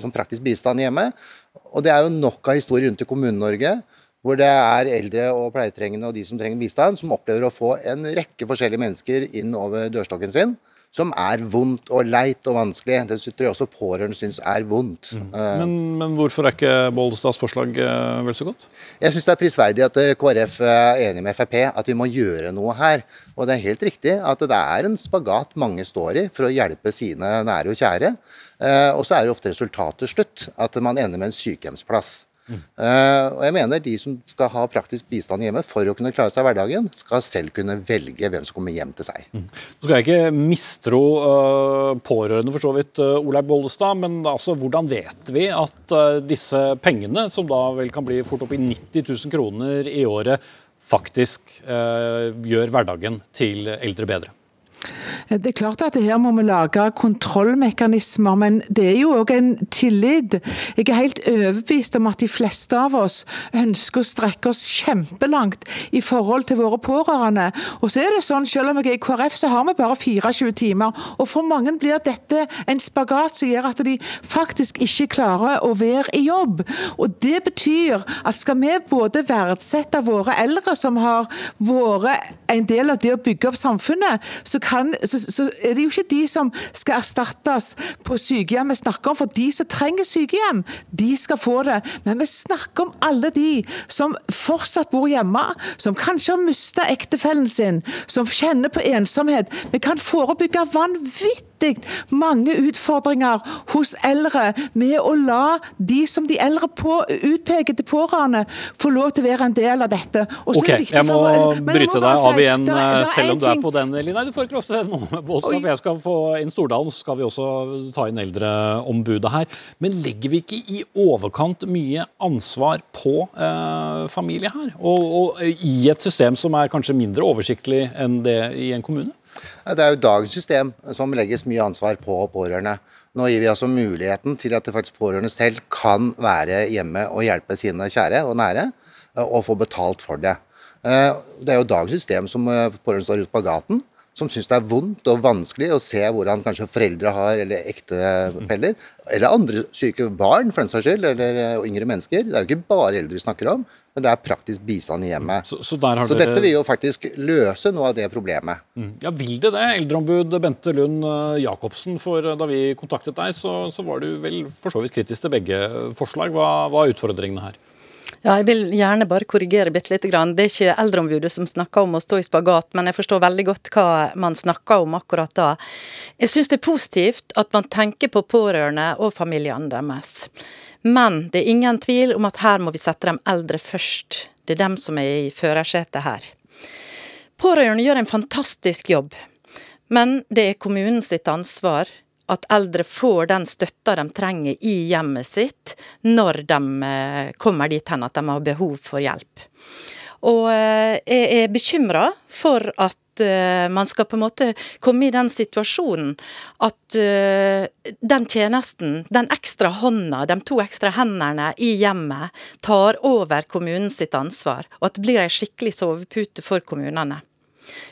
som praktisk bistand i hjemmet. Og det er jo nok av historier rundt i Kommune-Norge hvor det er eldre og pleietrengende og de som trenger bistand, som opplever å få en rekke forskjellige mennesker inn over dørstokken sin, som er vondt og leit og vanskelig. Det tror jeg også pårørende syns er vondt. Mm. Men, men hvorfor er ikke Bollestads forslag uh, vel så godt? jeg syns det er prisverdig at eh, KrF er enig med Frp at vi må gjøre noe her. Og det er helt riktig at det er en spagat mange står i for å hjelpe sine nære og kjære. Eh, og så er det ofte resultatet slutt, at man ender med en sykehjemsplass. Eh, og jeg mener De som skal ha praktisk bistand hjemme for å kunne klare seg i hverdagen, skal selv kunne velge hvem som kommer hjem til seg. Nå skal jeg ikke mistro uh, pårørende, for så vidt, uh, Olaug Bollestad, men altså, hvordan vet vi at uh, disse pengene, som da vel kan bli fort opp i 90 000 kroner i året, faktisk uh, gjør hverdagen til eldre bedre? Det er klart at her må vi lage kontrollmekanismer, men det er jo òg en tillit. Jeg er helt overbevist om at de fleste av oss ønsker å strekke oss kjempelangt i forhold til våre pårørende. Og så er det sånn, Selv om jeg er i KrF, så har vi bare 24 timer. Og for mange blir dette en spagat som gjør at de faktisk ikke klarer å være i jobb. Og Det betyr at skal vi både verdsette våre eldre, som har vært en del av det å bygge opp samfunnet, så, kan, så, så er det jo ikke de som skal erstattes på sykehjem vi snakker om. For de som trenger sykehjem, de skal få det. Men vi snakker om alle de som fortsatt bor hjemme, som kanskje har mista ektefellen sin, som kjenner på ensomhet. Vi kan forebygge vanvittig mange utfordringer hos eldre med å la de som de eldre på, utpeker til pårørende, få lov til å være en del av dette. ok, jeg må for, bryte deg av igjen, si, der, selv om du er på den linja. Du får ikke lov til det nå, Båstad, for jeg skal få inn Stordalen, så skal vi også ta inn eldreombudet her. Men legger vi ikke i overkant mye ansvar på eh, familie her? Og, og i et system som er kanskje mindre oversiktlig enn det i en kommune? Det er jo dagens system som legges mye ansvar på pårørende. Nå gir vi altså muligheten til at faktisk pårørende selv kan være hjemme og hjelpe sine kjære og nære, eh, og få betalt for det. Eh, det er jo dagens system som eh, pårørende står ute på gaten som syns det er vondt og vanskelig å se hvordan kanskje foreldre har, eller ektefeller, eller andre syke barn for den saks skyld, eller yngre mennesker. Det er jo ikke bare eldre vi snakker om, men det er praktisk bistand i hjemmet. Så, så, så dere... dette vil jo faktisk løse noe av det problemet. Mm. Ja, Vil det det? Eldreombud Bente Lund eh, Jacobsen, for eh, da vi kontaktet deg, så, så var du vel for så vidt kritisk til begge forslag. Hva, hva er utfordringene her? Ja, jeg vil gjerne bare korrigere bitte lite grann. Det er ikke Eldreombudet som snakker om å stå i spagat, men jeg forstår veldig godt hva man snakker om akkurat da. Jeg syns det er positivt at man tenker på pårørende og familiene deres. Men det er ingen tvil om at her må vi sette de eldre først. Det er dem som er i førersetet her. Pårørende gjør en fantastisk jobb, men det er kommunen sitt ansvar at eldre får den støtta de trenger i hjemmet sitt når de eh, kommer dit hen at de har behov for hjelp. Og eh, jeg er bekymra for at eh, man skal på en måte komme i den situasjonen at den tjenesten, den ekstra hånda, de to ekstra hendene i hjemmet, tar over kommunens sitt ansvar, og at det blir ei skikkelig sovepute for kommunene.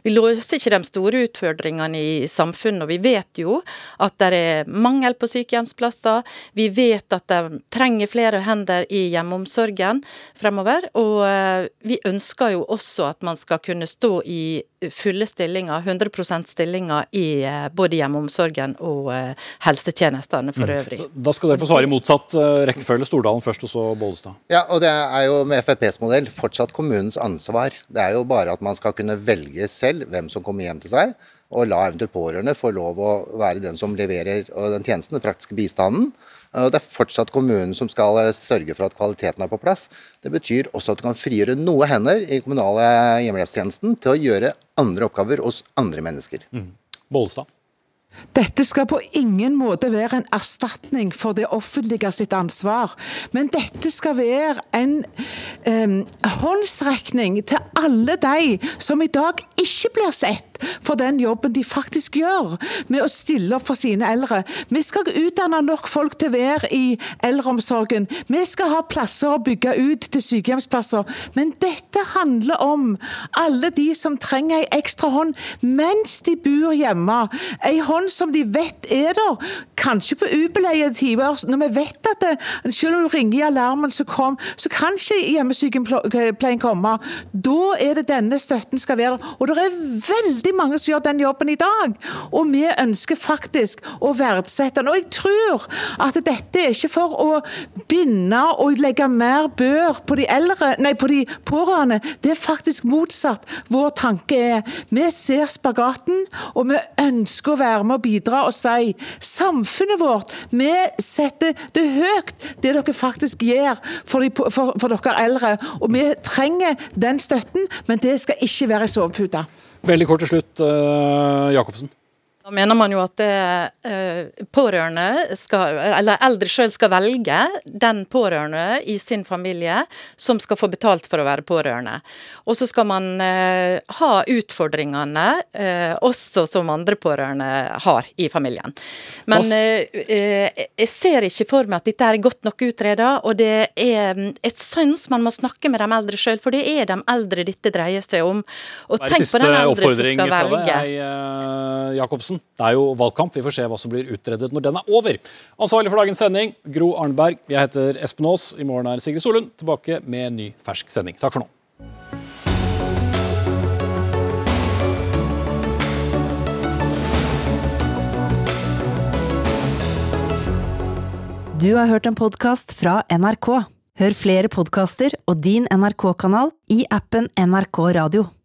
Vi løser ikke de store utfordringene i samfunnet, og vi vet jo at det er mangel på sykehjemsplasser. Vi vet at de trenger flere hender i hjemmeomsorgen fremover, og eh, vi ønsker jo også at man skal kunne stå i fulle stillinger, 100 stillinger i eh, både hjemmeomsorgen og eh, helsetjenestene for mm. øvrig. Da skal dere få svare i motsatt eh, rekkefølge. Stordalen først, og så Bollestad. Ja, og det er jo med FrPs modell fortsatt kommunens ansvar. Det er jo bare at man skal kunne velge selv hvem som kommer hjem til seg, og la eventuelt pårørende få lov å være den som leverer den tjenesten, den praktiske bistanden. Og Det er fortsatt kommunen som skal eh, sørge for at kvaliteten er på plass. Det betyr også at du kan frigjøre noe hender i kommunale hjemmehjelpstjenesten til å gjøre andre oppgaver hos andre mennesker. Mm. Bollestad. Dette skal på ingen måte være en erstatning for det offentlige sitt ansvar, men dette skal være en um, håndsrekning til alle de som i dag ikke blir sett for den jobben de faktisk gjør med å stille opp for sine eldre. Vi skal utdanne nok folk til å være i eldreomsorgen. Vi skal ha plasser å bygge ut til sykehjemsplasser. Men dette handler om alle de som trenger ei ekstra hånd mens de bor hjemme. Ei hånd sånn som de vet er der, kanskje på ubeleide tider, når vi vet at det, selv om du ringer i alarmen, så, kom, så kan ikke hjemmesykepleien komme. Da er det denne støtten skal være der. Og det er veldig mange som gjør den jobben i dag. Og vi ønsker faktisk å verdsette den. Og jeg tror at dette er ikke for å binde og legge mer bør på de eldre, nei, på de pårørende. Det er faktisk motsatt. Vår tanke er vi ser spagaten, og vi ønsker å være med å bidra og si samfunnet vårt, vi setter det høyt, det dere faktisk gjør for, de, for, for dere eldre. Og vi trenger den støtten, men det skal ikke være i sovepute. Veldig kort til slutt, uh, Jacobsen. Da mener man jo at det, pårørende skal, eller eldre sjøl skal velge den pårørende i sin familie som skal få betalt for å være pårørende. Og så skal man eh, ha utfordringene eh, også som andre pårørende har i familien. Men eh, eh, jeg ser ikke for meg at dette er godt nok utreda, og det er et syns man må snakke med de eldre sjøl, for det er de eldre dette dreier seg om. Og tenk på den eldre som skal fra velge. deg, eh, Jacobsen? Det er jo valgkamp. Vi får se hva som blir utredet når den er over. Ansvarlig for dagens sending, Gro Arnberg. Jeg heter Espen Aas. I morgen er Sigrid Solund tilbake med ny fersk sending. Takk for nå. Du har hørt en podkast fra NRK. Hør flere podkaster og din NRK-kanal i appen NRK Radio.